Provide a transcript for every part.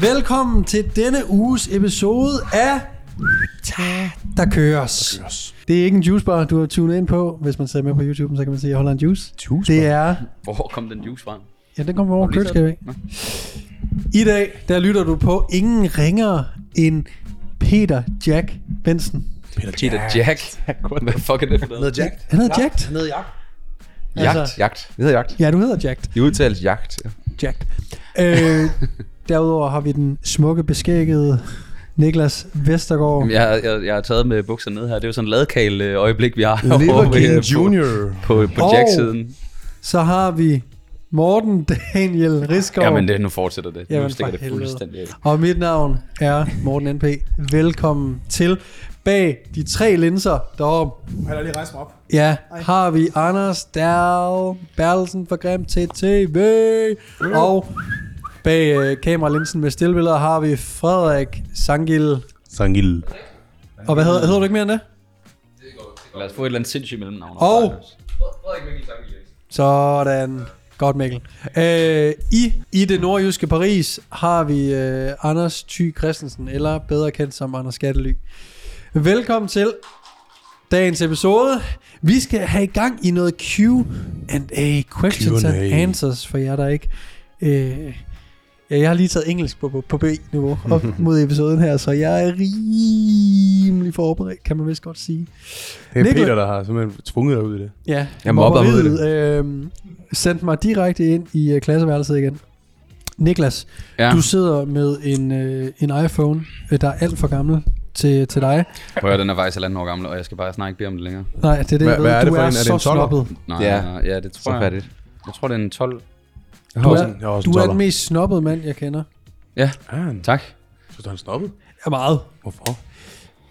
Velkommen til denne uges episode af Ta, der køres. Det er ikke en juicebar, du har tunet ind på. Hvis man ser med på YouTube, så kan man se, at jeg holder en juice. Juice Det er... Hvor kom den juice fra? Ja, den kommer over køleskabet. I dag, der lytter du på ingen ringer end Peter Jack Benson. Peter Peter Jack. Hvad fuck er det for noget? Noget jagt. Han hedder Jack. Han hedder jagt. Jagt, Altså- jagt. Det hedder jagt. Ja, du hedder Jack. Det udtales jagt. Jack. Øh, derudover har vi den smukke, beskækkede Niklas Vestergaard. Jamen, Jeg, jeg, jeg har taget med bukserne ned her. Det er jo sådan en ladkal øh, øjeblik, vi har Liver herovre ved- King på- Junior. på, på Og- Jack-siden. Så har vi Morten Daniel Riskov. Jamen, det, nu fortsætter det. Jamen, nu stikker det fuldstændig af. Og mit navn er Morten NP. Velkommen til. Bag de tre linser deroppe, Han har lige rejst mig op. ja, har vi Anders Dahl Bertelsen fra Grim til TV. Og bag øh, kameralinsen med stillbilleder har vi Frederik Sangil. Sangil. Og hvad hedder, hedder du ikke mere end det? Lad os få et eller andet sindssygt mellemnavn. Og- Sådan. Godt, Mikkel. Øh, I, I det nordjyske Paris har vi øh, Anders Thy Christensen, eller bedre kendt som Anders Skattely. Velkommen til dagens episode. Vi skal have i gang i noget Q&A, questions Q&A. and answers, for jer der ikke... Øh, ja, jeg har lige taget engelsk på, på, på B-niveau op mod episoden her, så jeg er rimelig forberedt, kan man vist godt sige. Det er Niklas- Peter, der har simpelthen tvunget dig ud i det. Ja, Jeg ud i mobberiet, øh, sendte mig direkte ind i uh, klasseværelset igen. Niklas, ja. Ja, du sidder med en, øh, en iPhone, øh, der er alt for gammel til, til dig. prøv at den er faktisk halvanden år gammel, og jeg skal bare snart ikke bede om det længere. Nej, det er det, ved. hvad er det du for er en? Er det så en 12'er? snobbet. Nej, Ja. ja, det Så tror jeg. færdigt. Jeg tror, det er en 12. Jeg Du har er- også en, jeg har også Du en er den mest snobbede mand, jeg kender. Ja, Ja, han- tak. synes du, han er snobbet? Ja, meget. Hvorfor?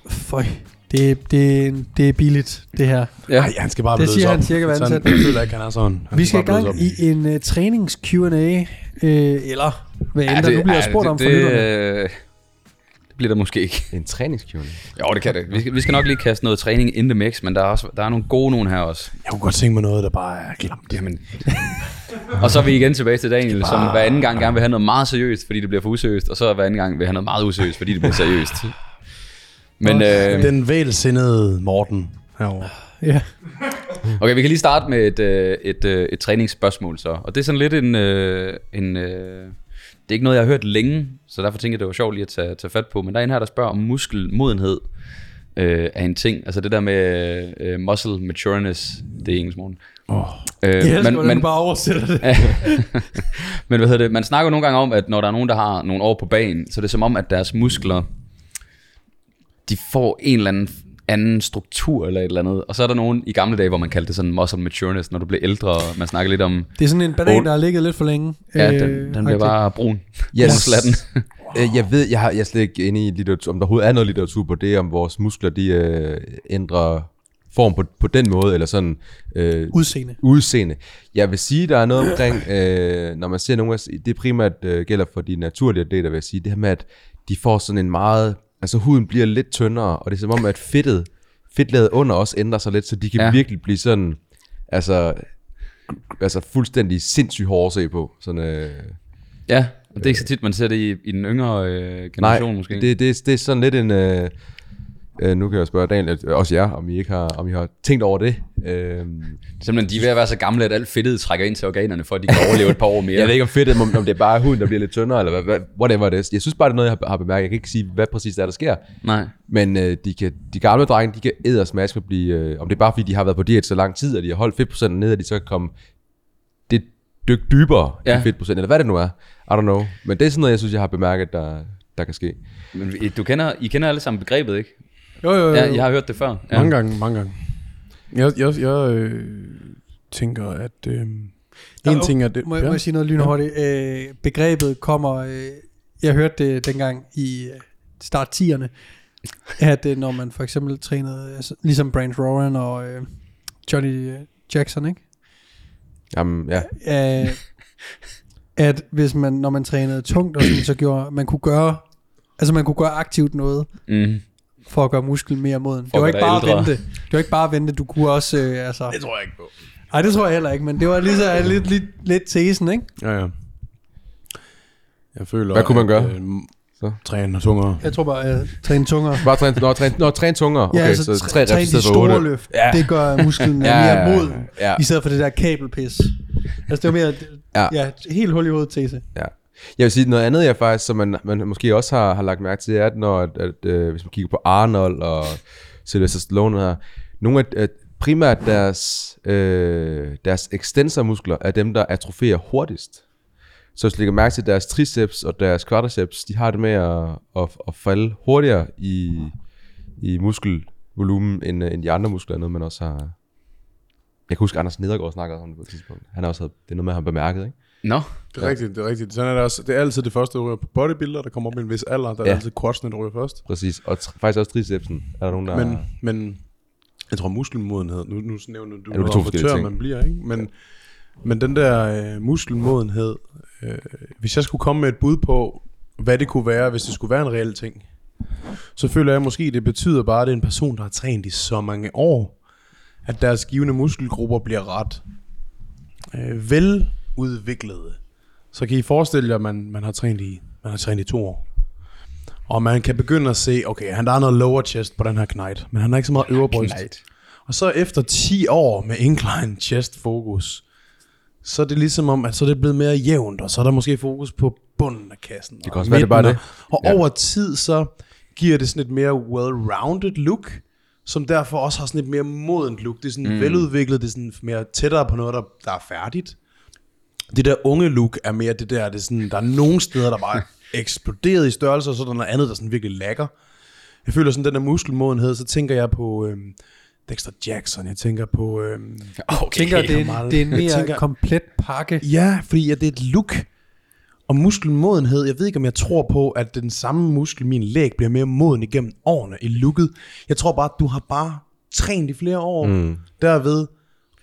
Føj. Det, det, det er billigt, det her. Ja. Nej, han skal bare Det blødes siger op. han cirka hver Så ansat. Jeg føler ikke, han er sådan. Han Vi skal i bare gang blødes i en uh, trænings-Q&A, øh, eller hvad end der nu bliver spurgt det, om for lytterne. øh, det bliver der måske ikke. En træningskjole. Jo, det kan det. Vi skal, vi skal nok lige kaste noget træning in the mix, men der er, også, der er nogle gode nogen her også. Jeg kunne godt tænke mig noget, der bare er klamt. Jamen. og så er vi igen tilbage til Daniel, som hver anden gang gerne vil have noget meget seriøst, fordi det bliver for useriøst, og så hver anden gang vil have noget meget useriøst, fordi det bliver seriøst. Men øh, Den vælsindede Morten herovre. Ja. okay, vi kan lige starte med et, øh, et, øh, et træningsspørgsmål så. Og det er sådan lidt en... Øh, en øh, det er ikke noget, jeg har hørt længe, så derfor tænker jeg, det var sjovt lige at tage, tage fat på. Men der er en her, der spørger om muskelmodenhed øh, er en ting. Altså det der med øh, muscle matureness, det er engelsk morgen. Oh. Øh, Jeg elsker, hvordan du bare oversætter det. Men hvad hedder det? Man snakker nogle gange om, at når der er nogen, der har nogle år på banen, så er det som om, at deres muskler, de får en eller anden anden struktur eller et eller andet. Og så er der nogen i gamle dage, hvor man kaldte det sådan muscle matureness, når du bliver ældre, og man snakker lidt om, Det er sådan en banan, der har ligget lidt for længe. ja, Øh, den, den bliver bare brun. Yes. Slatten. Øh, Jeg ved, jeg, har, jeg er slet ikke inde i litteratur, om der overhovedet er noget litteratur på det, om vores muskler, de øh, ændrer form på, på den måde, eller sådan øh, Udseende. udseende. Jeg vil sige, der er noget omkring, øh, når man ser nogle af, det primært øh, gælder for de naturlige atleter, vil jeg sige, det her med, at de får sådan en meget, altså huden bliver lidt tyndere, og det er som om, at fedtet, fedtlaget under også ændrer sig lidt, så de kan ja. virkelig blive sådan, altså, altså fuldstændig sindssygt hårde at se på. Sådan, øh, Ja, og det er ikke så tit, man ser det i, i den yngre øh, generation Nej, måske. det, det, det er sådan lidt en... Øh, øh, nu kan jeg spørge Daniel, også jer, om I ikke har, om I har tænkt over det. Øh, Simpelthen, de er ved at være så gamle, at alt fedtet trækker ind til organerne, for at de kan overleve et par år mere. jeg ved ikke om fedt, om, om det er bare huden, der bliver lidt tyndere, eller hvad, hvad, whatever det er. Jeg synes bare, det er noget, jeg har, har bemærket. Jeg kan ikke sige, hvad præcis der er, der sker. Nej. Men øh, de, kan, de gamle drenge, de kan ædersmask med blive... Øh, om det er bare, fordi de har været på diæt så lang tid, og de har holdt fedtprocenten ned, at de så kan komme det dyk dybere ja. I fedtprocent, eller hvad det nu er. I don't know. Men det er sådan noget, jeg synes, jeg har bemærket, der, der kan ske. Men du kender, I kender alle sammen begrebet, ikke? Jo, jo, jo. Ja, jeg har hørt det før. Ja. Mange gange, mange gange. Jeg, jeg, jeg øh, tænker, at øh, en Nå, ting er det... Må, ja. må jeg sige noget lynhurtigt? Øh, begrebet kommer... Øh, jeg hørte det dengang i øh, start 10'erne, at øh, når man for eksempel trænede, altså, ligesom Brand Rowan og øh, Johnny øh, Jackson, ikke? Jamen, ja. Øh, at hvis man, når man trænede tungt, og sådan, så gjorde, man kunne gøre, altså man kunne gøre aktivt noget, Mm. For at gøre musklen mere moden. Det var at ikke bare at ældre. vente. Det var ikke bare at vente, du kunne også, øh, altså... Det tror jeg ikke på. Nej, det tror jeg heller ikke, men det var lige så lidt, lidt, lidt tesen, ikke? Ja, ja. Jeg føler, Hvad kunne man at, gøre? Øh, Så? træne tungere. Jeg tror bare, at træne tungere. Bare træne, nå, træne, nå, træne tungere. Okay, ja, altså, så tre reps træne de store otte. løft. Ja. Det gør musklen Ja, mere ja, ja, mod, ja. i stedet for det der kabelpis. Altså, det var mere, Ja. ja, ja helt hul i hovedet tese. Ja. Jeg vil sige, noget andet, jeg faktisk, som man, man måske også har, har lagt mærke til, er, at når, at, at, øh, hvis man kigger på Arnold og Sylvester Stallone her, nogle af at primært deres, øh, deres extensormuskler er dem, der atroferer hurtigst. Så hvis du lægger mærke til deres triceps og deres quadriceps, de har det med at, at, at falde hurtigere i, i muskelvolumen, end, øh, end de andre muskler, noget man også har... Jeg kan huske, Anders Nedergaard snakkede om det på et tidspunkt. Han har også, det er noget, med, at han bemærket, ikke? Nå, Det er rigtigt, det er rigtigt. Sådan er det også. Det er altid det første, der ryger på bodybuilder, der kommer op i en vis alder. Der er Ja. altid quadsene, der ryger først. Præcis, og faktisk også tricepsen. Er der nogen, der... Men, men jeg tror muskelmodenhed, nu, nu nævner du, er om, hvor forskellige tør ting. man bliver, ikke? Men, men den der øh, muskelmodenhed, øh, hvis jeg skulle komme med et bud på, hvad det kunne være, hvis det skulle være en reel ting, så føler jeg måske, det betyder bare, at det er en person, der har trænet i så mange år, at deres givende muskelgrupper bliver ret øh, veludviklede. Så kan I forestille jer, at man, man, har trænet i, man har trænet i to år. Og man kan begynde at se, okay, han der er noget lower chest på den her knight, men han har ikke så meget øvre bryst. Og så efter 10 år med incline chest fokus, så er det ligesom om, at så er det blevet mere jævnt, og så er der måske fokus på bunden af kassen. Det kan også være, det bare det. Og Ja. over tid, så giver det sådan et mere well-rounded look, som derfor også har sådan et mere modent look. Det er sådan mm. veludviklet, det er sådan mere tættere på noget, der, der er færdigt. Det der unge look er mere det der, det er sådan, der er nogle steder, der bare er eksploderet i størrelse, og så er der noget andet, der sådan virkelig lækker. Jeg føler sådan, den der muskelmodenhed, så tænker jeg på øhm, Dexter Jackson, jeg tænker på... Øhm, okay. tænker, det er, en, meget. det er en Jeg mere tænker- komplet pakke. Ja, fordi at det er et look. Og muskelmodenhed, jeg ved ikke, om jeg tror på, at den samme muskel, min læg, bliver mere moden igennem årene i looket. Jeg tror bare, at du har bare trænet i flere år mm. derved.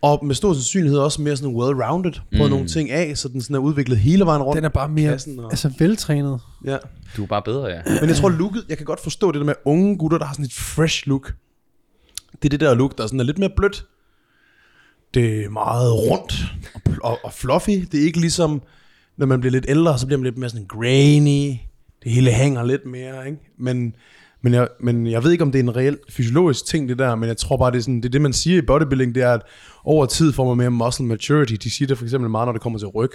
Og med stor sandsynlighed også mere sådan well-rounded, prøvet nogle ting af, så den sådan er udviklet hele vejen rundt. Den er bare mere og- altså, veltrænet. Ja. Du er bare bedre, ja. Men jeg tror, looket, jeg kan godt forstå det der med unge gutter, der har sådan et fresh look. Det er det der look, der sådan er lidt mere blødt. Det er meget rundt og, og, og fluffy. Det er ikke ligesom, når man bliver lidt ældre, så bliver man lidt mere sådan grainy. Det hele hænger lidt mere, ikke? Men, men, jeg, men jeg ved ikke, om det er en reel fysiologisk ting, det der, men jeg tror bare, det er, sådan, det, er det, man siger i bodybuilding, det er, at over tid får man mere muscle maturity. De siger det for eksempel meget, når det kommer til ryg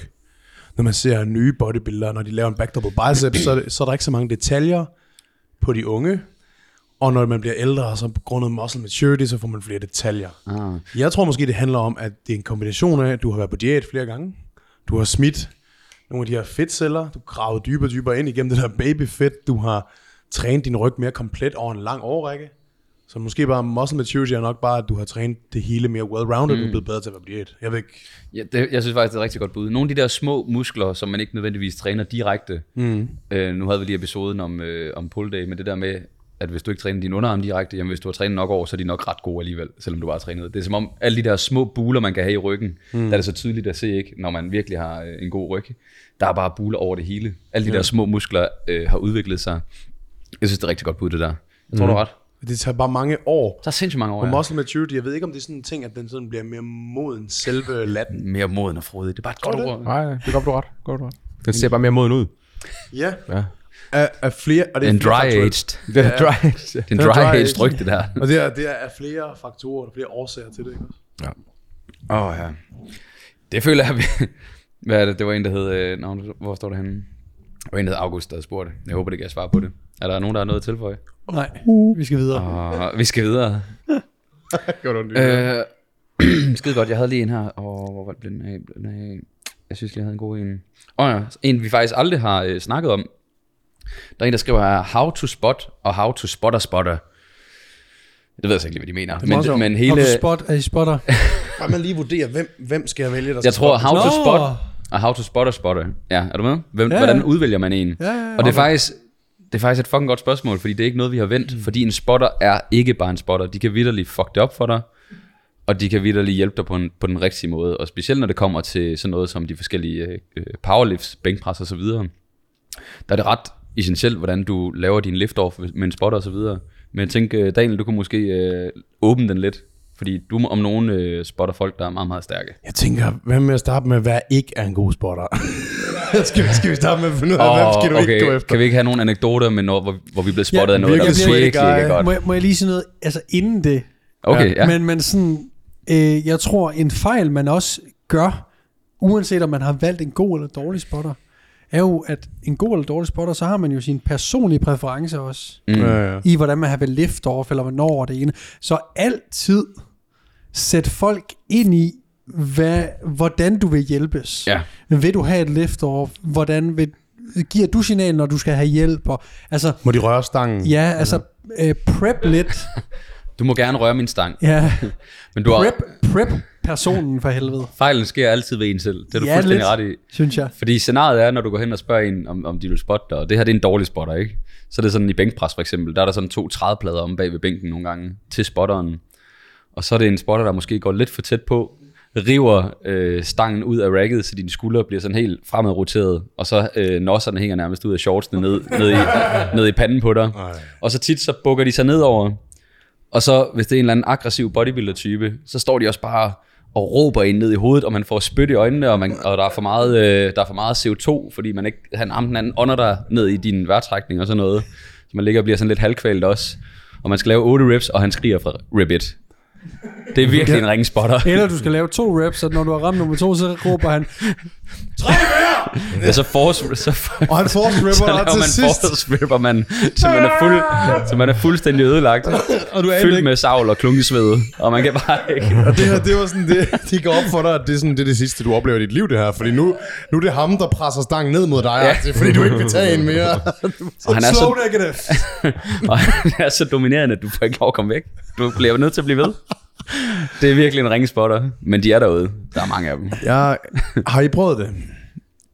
når man ser nye bodybuildere, når de laver en back double bicep, så, er så er der ikke så mange detaljer på de unge. Og når man bliver ældre, så på grund af muscle maturity, så får man flere detaljer. Ah. Jeg tror måske, det handler om, at det er en kombination af, at du har været på diæt flere gange. Du har smidt nogle af de her fedtceller. Du gravet dybere og dybere ind igennem det der babyfedt. Du har trænet din ryg mere komplet over en lang årrække. Så måske bare muscle maturity er nok bare, at du har trænet det hele mere well-rounded, mm. du er blevet bedre til at på diæt. Jeg ved ikke. Ja, det, jeg synes faktisk, det er et rigtig godt bud. Nogle af de der små muskler, som man ikke nødvendigvis træner direkte. Mm. Øh, nu havde vi lige episoden om, øh, om pull day, men det der med, at hvis du ikke træner din underarm direkte, jamen hvis du har trænet nok over, så er de nok ret gode alligevel, selvom du bare har trænet. Det er som om, alle de der små buler, man kan have i ryggen, mm. der er det så tydeligt at se, ikke, når man virkelig har øh, en god ryg. Der er bare buler over det hele. Alle de der små muskler øh, har udviklet sig. Jeg synes, det er rigtig godt bud, det der. Jeg tror, mm. du har ret. Det tager bare mange år. Der er sindssygt mange år, Og ja. muscle maturity, jeg ved ikke, om det er sådan en ting, at den sådan bliver mere moden selve latten. Mere moden og frodig. Det er bare et godt det? ord. Nej, det er godt, du ret. Godt, du ret. Den ser bare mere moden ud. Ja. Ja. Af, af flere, og det er En flere dry faktorer. aged. Det er dry. Det er en Den er dry dry aged aged. ryg, det der. Og det er, det er af flere faktorer, og flere årsager til det, ikke også? ja. Åh oh, ja. Det føler jeg, vi- hvad er det? Det var en, der hed, øh, hvor står det henne? Det var en, der hed August, der havde spurgt. Jeg håber, det kan jeg svare på det. Er der nogen, der har noget at tilføje? Nej, vi skal videre. Og vi skal videre. Gjorde du Øh, skide godt, jeg havde lige en her. Åh, hvor var det den af? Blev den af? Jeg synes, jeg havde en god en. Åh oh, ja, en vi faktisk aldrig har øh, snakket om. Der er en, der skriver her, how to spot og how to spotter spotter. Det ved jeg så ikke lige, hvad de mener. sjovt. Men, men Hele... Og du spot, er I spotter? Bare man lige vurdere, hvem, hvem skal jeg vælge, der Jeg tror, how to spot og how to spot og spotte. Ja, er du med? Hvem, Ja, ja. Hvordan udvælger man en? Ja, ja, ja. Og det er faktisk... Det er faktisk et fucking godt spørgsmål, fordi det er ikke noget, vi har vendt. Mm. Fordi en spotter er ikke bare en spotter. De kan vidderligt fuck det op for dig, og de kan vidderligt hjælpe dig på, en, på den rigtige måde. Og specielt når det kommer til sådan noget som de forskellige øh, powerlifts, bænkpres og så videre. Der er det ret essentielt, hvordan du laver din lift-off med en spotter og så videre. Men jeg tænker, øh, Daniel, du kunne måske øh, åbne den lidt. Fordi du om nogen øh, spotter folk, der er meget, meget stærke. Jeg tænker, hvad med at starte med, hvad ikke er en god spotter? skal, vi, skal vi starte med at finde ud af, hvad skal du ikke gå efter? Kan vi ikke have nogle anekdoter med noget, hvor, hvor vi blev spottet Ja, af noget, der virkelig ikke godt? Må, jeg- må jeg lige sige noget? Altså inden det. Okay, ja. Men, men sådan, øh, jeg tror, en fejl, man også gør, uanset om man har valgt en god eller dårlig spotter, er jo, at en god eller dårlig spotter, så har man jo sine personlige præferencer også, Mm. Ja, ja. i hvordan man har vel lift-off, eller hvornår det ene. Så altid sæt folk ind i, hvad, hvordan du vil hjælpes. Ja. Vil du have et lift-off? Hvordan vil, giver du signal, når du skal have hjælp? Og, altså, Må de røre stangen? ja, altså, øh, prep lidt. Du må gerne røre min stang. Ja, Men du har, prep, prep personen for helvede, fejlen sker altid ved en selv. Det er du Ja, fuldstændig lidt. ret i. synes jeg. Fordi scenariet er, når du går hen og spørger en, om, om de vil spotte dig, og det her det er en dårlig spotter, ikke? Så er det sådan i bænkpres for eksempel, der er der sådan to trædeplader om bag ved bænken nogle gange til spotteren. Og så er det en spotter, der måske går lidt for tæt på, river øh, stangen ud af racket, så dine skuldre bliver sådan helt fremadroteret, og så øh, nosserne hænger nærmest ud af shortsene ned, ned, i, ned i panden på dig. Ej. Og så tit så bukker de sig nedover, og så hvis det er en eller anden aggressiv bodybuilder-type, så står de også bare og råber ind ned i hovedet, og man får spyt i øjnene, og, man, og der, er for meget, øh, der er for meget CO2, fordi man ikke, han armen den anden ånder dig ned i din vejrtrækning og sådan noget. Så man ligger og bliver sådan lidt halvkvalt også. Og man skal lave 8 reps, og han skriger fra rip it. Det er virkelig en ring spotter. Eller du skal lave to reps, så når du har ramt nummer to, så råber han, Ja, så force, så, Og han force så ripper laver dig til man sidst. force ripper man, så man er, fuld, så man er fuldstændig ødelagt. Og du aner Fyldt ikke. med savl og klunkesved, og man kan bare ikke... Og det her, det var sådan, det, det går op for dig, at det er, sådan, det er det sidste, du oplever i dit liv, det her. Fordi nu, nu er det ham, der presser stangen ned mod dig, ja. fordi du ikke vil tage en mere. Og han er slow så, negative. og han er så dominerende, at du får ikke lov at komme væk. Du bliver nødt til at blive ved. Det er virkelig en ringespotter, men de er derude. Der er mange af dem. Jeg, har I prøvet det?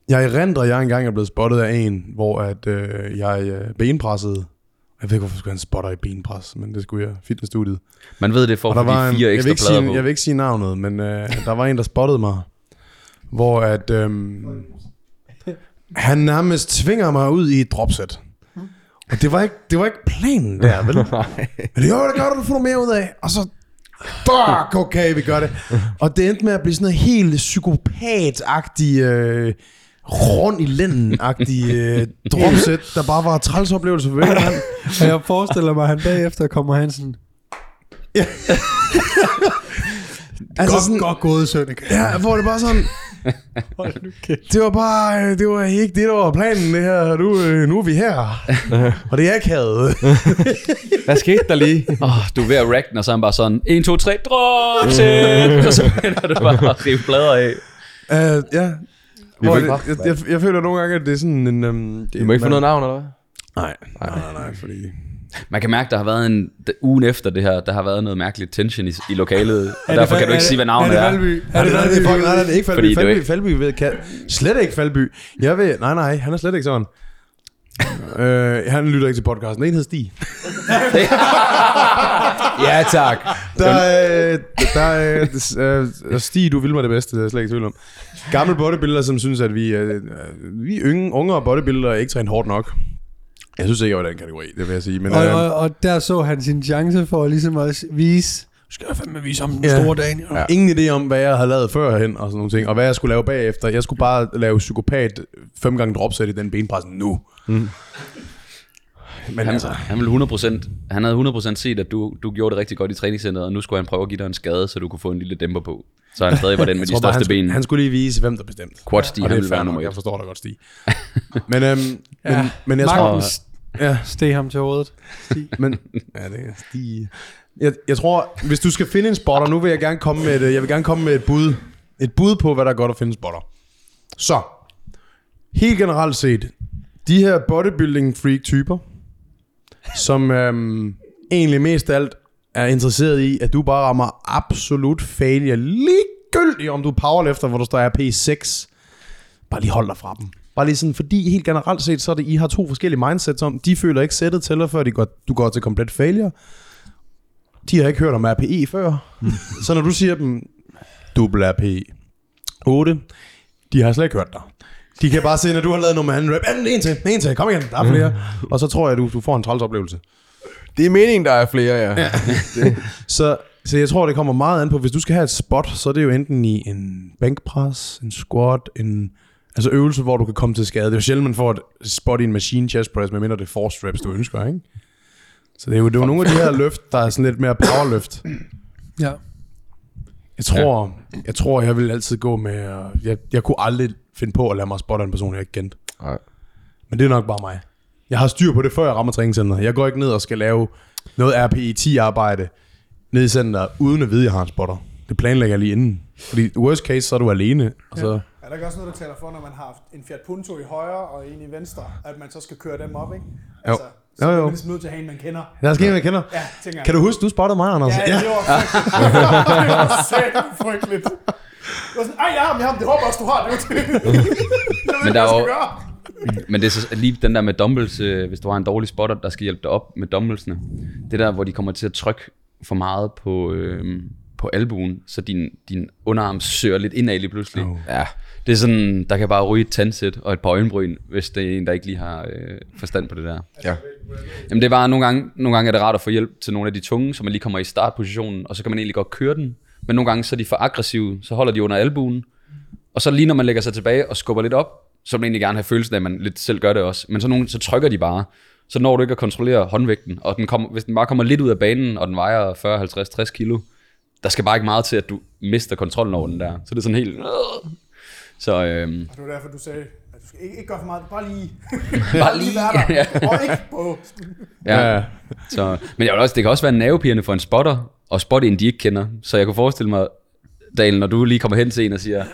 Jeg erindrer, at jeg engang er blevet spottet af en, hvor at, øh, jeg øh, benpressede. Jeg ved ikke, hvorfor skulle han spotter i benpres, men det skulle jeg fitnessstudiet. Man ved det for at de en, fire jeg, vil ekstra ikke plader sige, på. jeg vil ikke sige navnet, men øh, der var en, der spottede mig, hvor at, øhm, han nærmest tvinger mig ud i et dropset. Og det var ikke, det var ikke planen der, vel? Men det, jo, det gør du, du får mere ud af. Og så, fuck, okay, vi gør det. Og det endte med at blive sådan noget helt psykopat-agtig, øh, rund i lænden-agtig øh, dropset, der bare var træls oplevelse for hver mand. Og jeg forestiller mig, at han bagefter kommer han sådan, Altså godt, sådan, godt gået, Sønneke. ja, hvor det bare sådan, Hold nu kæft. Det var bare, øh, det var ikke det, der var planen det her. Nu, øh, nu er vi her. og det er ikke havet. Hvad skete der lige? Oh, du er ved at rack den, og så er han bare sådan, 1, 2, 3, drop set! og så begynder det bare at rive plader af. Uh, ja. Vi Hvor det, ikke- jeg, jeg, jeg, føler nogle gange, at det er sådan en... Um, det, Du må ikke få noget navn, eller hvad? Nej, nej, nej, nej, fordi... Man kan mærke, der har været en, ugen efter det her, der har været noget mærkeligt tension i, i lokalet, og Er det derfor Fal- kan du ikke sige, hvad det- navnet er. er. det Valby? Er det, er, fucking, nej, nej, det er ikke Falby. Falby, ikke- Falby ved, kan, slet ikke Falby. Jeg ved, nej, nej, han er slet ikke sådan. øh, han lytter ikke til podcasten. En hed Stig. Ja, tak. Der, er, der er, øh, Stig, du vil mig det bedste, det er jeg slet ikke tvivl om. Gammel bodybuilder, som synes, at vi, øh, vi yngre, unge bodybuildere er ikke trænet hårdt nok. Jeg synes ikke, jeg var i den kategori, det vil jeg sige. Men, Og, øh, og, og der så han sin chance for ligesom at vise, "Nu skal jeg fandme vise om den Ja. store Daniel. Ja. Ingen idé om, hvad jeg havde lavet førhen og sådan nogle ting, og hvad jeg skulle lave bagefter. Jeg skulle bare lave psykopat fem gange dropset i den benpressen nu. Mm. Men Han, altså, han, ville 100%, han havde 100% set, at du, du gjorde det rigtig godt i træningscenteret, og nu skulle han prøve at give dig en skade, så du kunne få en lille dæmper på. Så han stadig var den med jeg de bare, han, største ben. han skulle lige vise, hvem der bestemte. Quad-Stig, og han det ville er være nummer jeg et. forstår dig godt, Stig. men, øhm, men, Ja. men jeg Magten tror... s- Ja, steg ham til hovedet. men, ja, det er Stig. Jeg, jeg tror, hvis du skal finde en spotter, nu vil jeg gerne komme med et, jeg vil gerne komme med et bud. Et bud på, hvad der er godt at finde spotter. Så, helt generelt set, de her bodybuilding freak typer, som øhm, egentlig mest af alt er interesseret i, at du bare rammer absolut failure, ligegyldigt om du er powerlifter, hvor du står RP6. Bare lige hold dig fra dem. Bare lige sådan, fordi helt generelt set, så er det, I har to forskellige mindsets om, de føler ikke sættet tæller, før de går, du går til komplet failure. De har ikke hørt om RPE før. så når du siger dem, double RPE 8, de har slet ikke hørt dig. De kan bare se, når du har lavet nummer anden rap, anden, en til, en til, kom igen, der er flere. Og så tror jeg, du, du får en træls oplevelse. Det er meningen, der er flere, ja. ja. Så, så jeg tror, det kommer meget an på, hvis du skal have et spot, så er det jo enten i en bænkpres, en squat, en altså øvelse, hvor du kan komme til skade. Det er jo sjældent, man får et spot i en machine chest press, medmindre det er force reps, du ønsker, ikke? Så det er jo, det er jo nogle af de her løft, der er sådan lidt mere powerløft. Ja. Jeg tror, ja. jeg tror, jeg vil altid gå med, øh, jeg, jeg kunne aldrig finde på at lade mig spotte en person, jeg ikke kendte. Nej. Men det er nok bare mig. Jeg har styr på det, før jeg rammer træningscenteret. Jeg går ikke ned og skal lave noget RPE-10-arbejde ned i center, uden at vide, at jeg har en spotter. Det planlægger jeg lige inden. Fordi worst case, så er du alene. Og så, Er der ikke også noget, der taler for, når man har haft en Fiat Punto i højre og en i venstre, at man så skal køre dem op, ikke? Altså, så Jo, er jo. man ligesom nødt til at have en, man kender. der er sket, jeg kender. Ja, tænker jeg. Kan du huske, du spottede mig, Anders? Ja, det var frygteligt. det var frygteligt. Det var sådan, ej, jeg har ham, jeg har ham, det håber også, du har. Det var det. Jeg ved, Men der hvad er jeg jo- skal gøre. Men det er så lige den der med dumbbells, øh, hvis du har en dårlig spotter, der skal hjælpe dig op med dumbbellsene. Det der, hvor de kommer til at trykke for meget på, øh, på albuen, så din, din underarm søger lidt indad lige pludselig. Oh. Ja. Det er sådan, der kan bare ryge et tandsæt og et par øjenbryn, hvis det er en, der ikke lige har øh, forstand på det der. Ja. Jamen det er bare, nogle gange, nogle gange er det rart at få hjælp til nogle af de tunge, så man lige kommer i startpositionen, og så kan man egentlig godt køre den. Men nogle gange så er de for aggressive, så holder de under albuen. Og så lige når man lægger sig tilbage og skubber lidt op, så vil man egentlig gerne have følelsen af, at man lidt selv gør det også. Men så, nogle, så trykker de bare. Så når du ikke at kontrollere håndvægten, og den kommer, hvis den bare kommer lidt ud af banen, og den vejer 40, 50, 60 kilo, der skal bare ikke meget til, at du mister kontrollen over den der. Så det er sådan helt... Så øhm, Det var derfor, du sagde, at du skal ikke, ikke gøre for meget, bare lige. bare lige... være der. ja. Og ikke på. Ja. Så, men jeg vil også, det kan også være nervepirrende for en spotter, og spotte en, de ikke kender. Så jeg kunne forestille mig, Dalen, når du lige kommer hen til en og siger,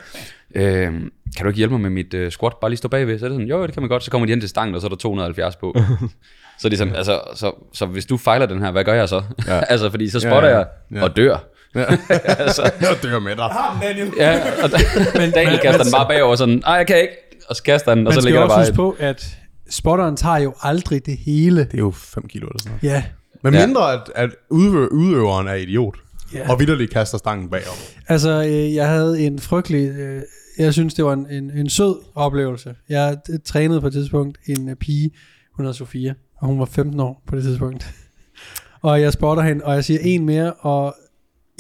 øh, kan du ikke hjælpe mig med mit øh, squat? Bare lige stå bagved. Så er det sådan, jo, det kan man godt. Så kommer de hen til stangen, og så er der 270 på. så det er sådan, altså, så, så hvis du fejler den her, hvad gør jeg så? Ja. altså, fordi så spotter Ja, ja, ja. jeg og dør. Jeg dør med dig. Jeg har den, Daniel. Ja, og men, Daniel kaster den bare bagover sådan, nej, jeg kan ikke. Og så kaster den, og Man så skal ligger der også bare huske et, på, at spotteren tager jo aldrig det hele. Det er jo 5 kilo eller sådan noget. Ja. Men Ja. mindre, at, at udøver, udøveren er idiot. Ja. Og vidderligt kaster stangen bagom. Altså, øh, jeg havde en frygtelig... Øh, jeg synes, det var en, en, en sød oplevelse. Jeg øh, trænede på et tidspunkt en øh, pige, hun hedder Sofia, og hun var 15 år på det tidspunkt. og jeg spotter hende, og jeg siger en mere, og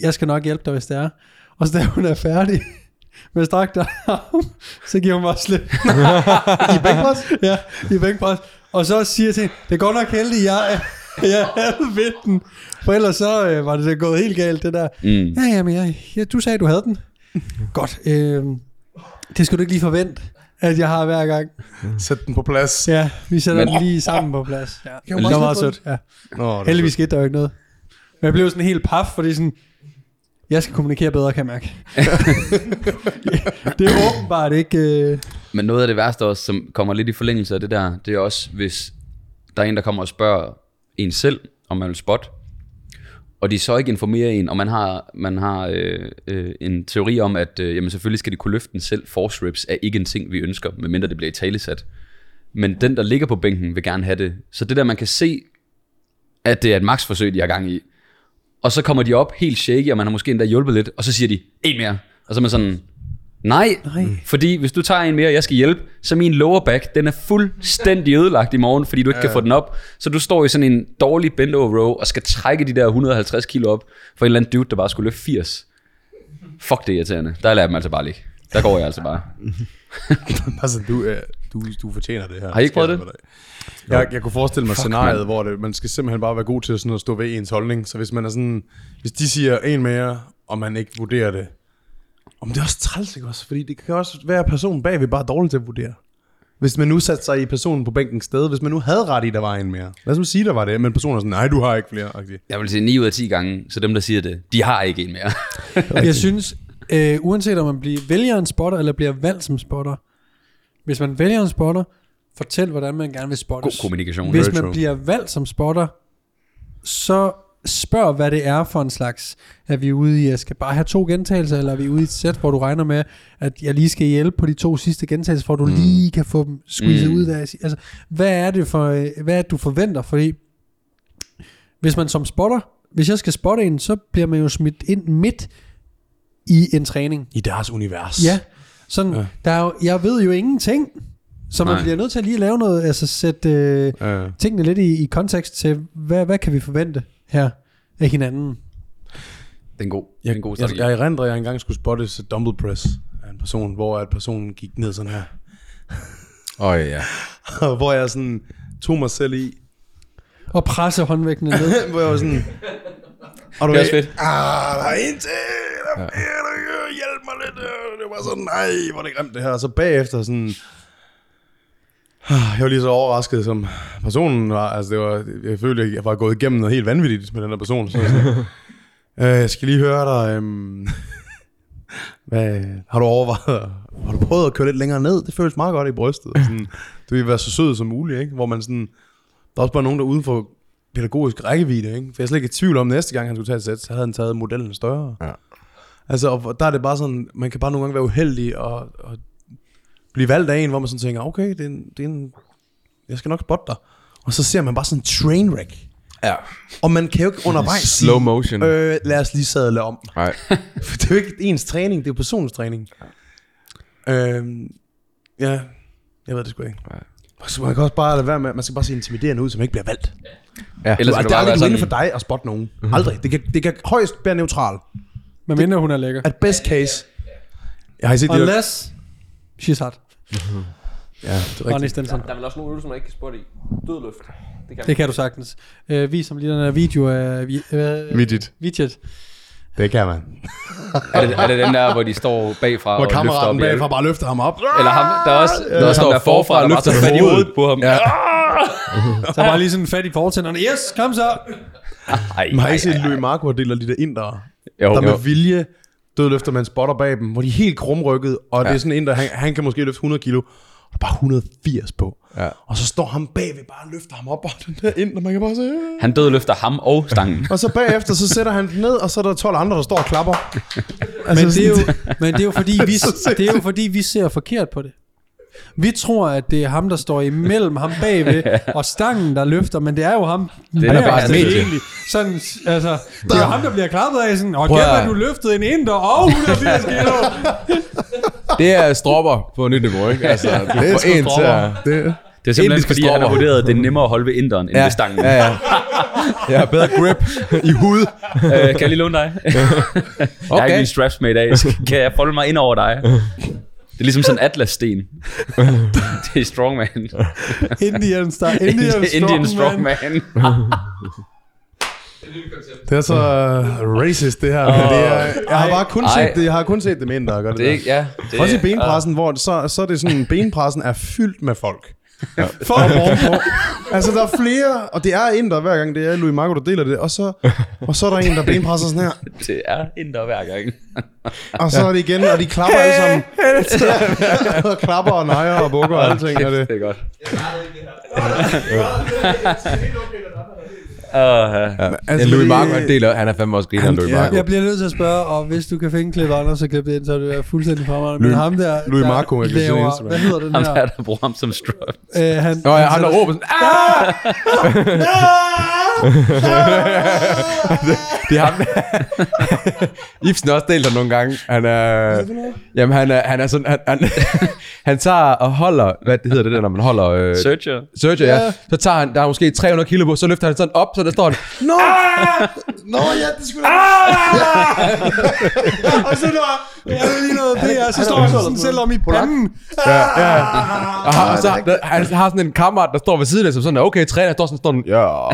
jeg skal nok hjælpe dig, hvis det er. Og så da hun er færdig med strakt arm, så giver hun mig slip. I bænkpres? Ja, i bænkpres. Og så siger jeg til hende, det er godt nok heldigt, jeg, jeg havde ved den. For ellers så øh, var det da gået helt galt, det der. mm. Ja, ja, men jeg, ja, du sagde, du havde den. Godt. Øh, det skal du ikke lige forvente, at jeg har hver gang. Sæt den på plads. Ja, vi sætter Men- den lige sammen på plads. Ja. Det var meget sødt. Ja. Nå, det er Heldigvis skete der jo ikke noget. Men jeg blev sådan helt paf, fordi sådan, jeg skal kommunikere bedre, kan jeg mærke. det er åbenbart ikke... Øh, Men noget af det værste også, som kommer lidt i forlængelse af det der, det er også, hvis der er en, der kommer og spørger en selv, om man vil spot, og de så ikke informerer en, og man har, man har øh, øh, en teori om, at øh, jamen selvfølgelig skal de kunne løfte den selv. Force reps er ikke en ting, vi ønsker, medmindre det bliver i talesat. Men den, der ligger på bænken, vil gerne have det. Så det der, man kan se, at det er et maksforsøg, de har gang i. Og så kommer de op helt shaky, og man har måske endda hjulpet lidt, og så siger de, en mere. Og så er man sådan, nej, Nej. fordi hvis du tager en mere, og jeg skal hjælpe, så min lower back, den er fuldstændig ødelagt i morgen, fordi du ikke ja. kan få den op. Så du står i sådan en dårlig bend over row, og skal trække de der 150 kilo op, for en eller anden dude, der bare skulle løfte 80. Fuck det er irriterende. Der lader jeg dem altså bare ligge. Der går jeg altså bare. Altså, du, øh, du, du fortjener det her. Har I ikke prøvet det? jeg. Jeg, kunne forestille mig Fuck, scenariet, mand. hvor det, man skal simpelthen bare være god til sådan at stå ved ens holdning. Så hvis man er sådan, hvis de siger en mere, og man ikke vurderer det, om det er også træls, ikke også? Fordi det kan også være, at personen bagved bare er dårlig til at vurdere. Hvis man nu satte sig i personen på bænkens sted, hvis man nu havde ret i, der var en mere. Lad os sige, der var det, men personen er sådan, nej, du har ikke flere. Okay. Jeg vil sige 9 ud af 10 gange, så dem, der siger det, de har ikke en mere. jeg synes, øh, uanset om man bliver, vælger en spotter, eller bliver valgt som spotter, hvis man vælger en spotter, fortæl, hvordan man gerne vil spottes. God kommunikation. Hvis man bliver valgt som spotter, så spørg, hvad det er for en slags. Er vi ude i, at jeg skal bare have to gentagelser, eller er vi ude i et sæt, hvor du regner med, at jeg lige skal hjælpe på de to sidste gentagelser, for at du mm. lige kan få dem squeezet Mm. ud af. Altså, hvad er det for, hvad er det, du forventer? Fordi hvis man som spotter, hvis jeg skal spotte en, så bliver man jo smidt ind midt i en træning. I deres univers. Ja, sådan, Ja. ja. Der er jo, jeg ved jo ingenting. Så man Nej. bliver nødt til at lige lave noget, altså sætte øh, Ja. tingene lidt i, i kontekst til, hvad, hvad kan vi forvente her af hinanden? Det er en god, Jeg, er en god jeg, strategi. jeg erindrer, at jeg engang skulle spotte et dumbbell press af en person, hvor at personen gik ned sådan her. Åh oh, ja. Og hvor jeg sådan tog mig selv i, Og presse håndvægtene ned. hvor jeg var sådan... Og du Det er også fedt. Ah, der er en til, der er der Det var sådan, nej, hvor det grimt det her. Og så bagefter sådan... Ah, Jeg var lige så overrasket, som personen var. Altså, det var, jeg følte, at jeg var gået igennem noget helt vanvittigt med den her person. Så, sådan, øh, jeg skal lige høre dig. Øhm, hvad, har du overvejet, har du prøvet at køre lidt længere ned? Det føles meget godt i brystet. Og Sådan, du vil være så sød som muligt, ikke? Hvor man sådan, der er også bare nogen, der er uden for pædagogisk rækkevidde, ikke? For jeg er slet ikke i tvivl om, næste gang han skulle tage et sæt, så havde han taget modellen større. Ja. Altså, og der er det bare sådan, man kan bare nogle gange være uheldig og, og blive valgt af en, hvor man sådan tænker, okay, det er en, det er en, jeg skal nok spotte dig. Og så ser man bare sådan en train wreck. Ja. Og man kan jo ikke undervejs Slow sige, motion. Øh, lad os lige sadle om. Nej. For det er jo ikke ens træning, det er jo personens træning. Øhm, ja, jeg ved det sgu ikke. Nej. Så man kan også bare lade være med, man skal bare se intimiderende ud, så man ikke bliver valgt. Ja. Ellers Du, det er aldrig sådan, for dig at spotte nogen. Mm-hmm. Aldrig. Det kan, det kan højst være neutral. Men mindre hun er lækker. At best case. Jeg har I set det der- Unless she's hot. Ja, det er Ronny rigtigt. Stenson. Der er vel også nogle øvelser, man ikke kan spotte i. Dødløft. Det kan Det kan du sagtens. Øh, vis ham lige den her video af vi, øh, Midget. Widget. Det kan man. er, det, er det den der, hvor de står bagfra Hvor og løfter op kammeraten i bagfra bare løfter ham op. Eller ham, der er også, der er også ham, der er forfra, der bare tager fat i hovedet på ham. Ja. Så bare lige sådan fat i fortænderne. Yes, kom så. Ej, Man har ej, ikke set Louis Marco deler de der indere, Jo, der med jo. vilje dødløfter, man spotter bag dem, hvor de er helt krumrykket, og ja. det er sådan en, der han, han kan måske løfte 100 kilo, og bare 180 på. Ja. Og så står ham bagved bare og løfter ham op, og den der ind, og man kan bare se... "Øh." Han døde løfter ham og stangen. Og så bagefter, så sætter han den ned, og så er der 12 andre, der står og klapper. Men det, er jo, men det er jo fordi, vi, det er jo fordi, vi ser forkert på det. Vi tror, at det er ham, der står imellem ham bagved, og stangen, der løfter, men det er jo ham. Det er bare medie. egentlig. Sådan, altså, det er jo ham, der bliver klappet af sådan, og gæt, at- du løftede en inder, og 180 kilo. Det er stropper på nyt niveau, ikke? Altså, det er en til stropper. at... Det, Det er simpelthen Indiske fordi, han har stropper. vurderet, at det er nemmere at holde ved inderen, end Ja, ved stangen. ja, ja. Jeg har bedre grip i hud. Øh, kan jeg lige låne dig? Jeg har ikke min straps med i dag. Kan jeg folde mig ind over dig? Det er ligesom sådan en atlassten. det er strongman. Indian, star, Indian, Indian strongman. strongman. det er så uh, racist, det her. Men det er, jeg har bare kun Ej. set det, jeg har kun set det mænd, der gør det, Det er, ikke- ja, der. det Også i benpressen, hvor det så, så er det sådan, benpressen er fyldt med folk. For ovenpå. Altså, der er flere, og det er en, der hver gang, det er Louis Marco, der deler det, og så, og så er der en, der benpresser sådan her, Det er indre hver gang. og så er det igen, og de klapper alle sammen. og klapper og nejer og bukker og alting. Og det. Det er godt. Uh, ja. Ja. Altså, Louis Marco, han deler, han er fandme også griner, Han- Louis Marco. Jeg bliver nødt til at spørge, og hvis du kan finde klip andre, så klip det ind, så er det være fuldstændig fremragende. Men Louis- ham der, Louis der Marco, se laver, Instagram. hvad hedder den Ham her? der, der bruger ham som strap. Øh, han, Nå ja, han der råber sådan, ah! det er ham, Ibsen har også delt ham nogle gange. Han er, jamen han er, han er sådan, han, han, han tager og holder, hvad det hedder det der, når man holder... Øh, Searcher. Searcher, ja. Så tager han, der er måske 300 kilo på, så løfter han sådan op, så der står han, Nå! Nå, ja, det skulle og så der, jeg ved lige noget, det er, så står han sådan selv om i panden. ja, ja. Og, har- og så, der, han har sådan en kammerat, der står ved siden af, som sådan, er, okay, træner, står sådan, står den, ja.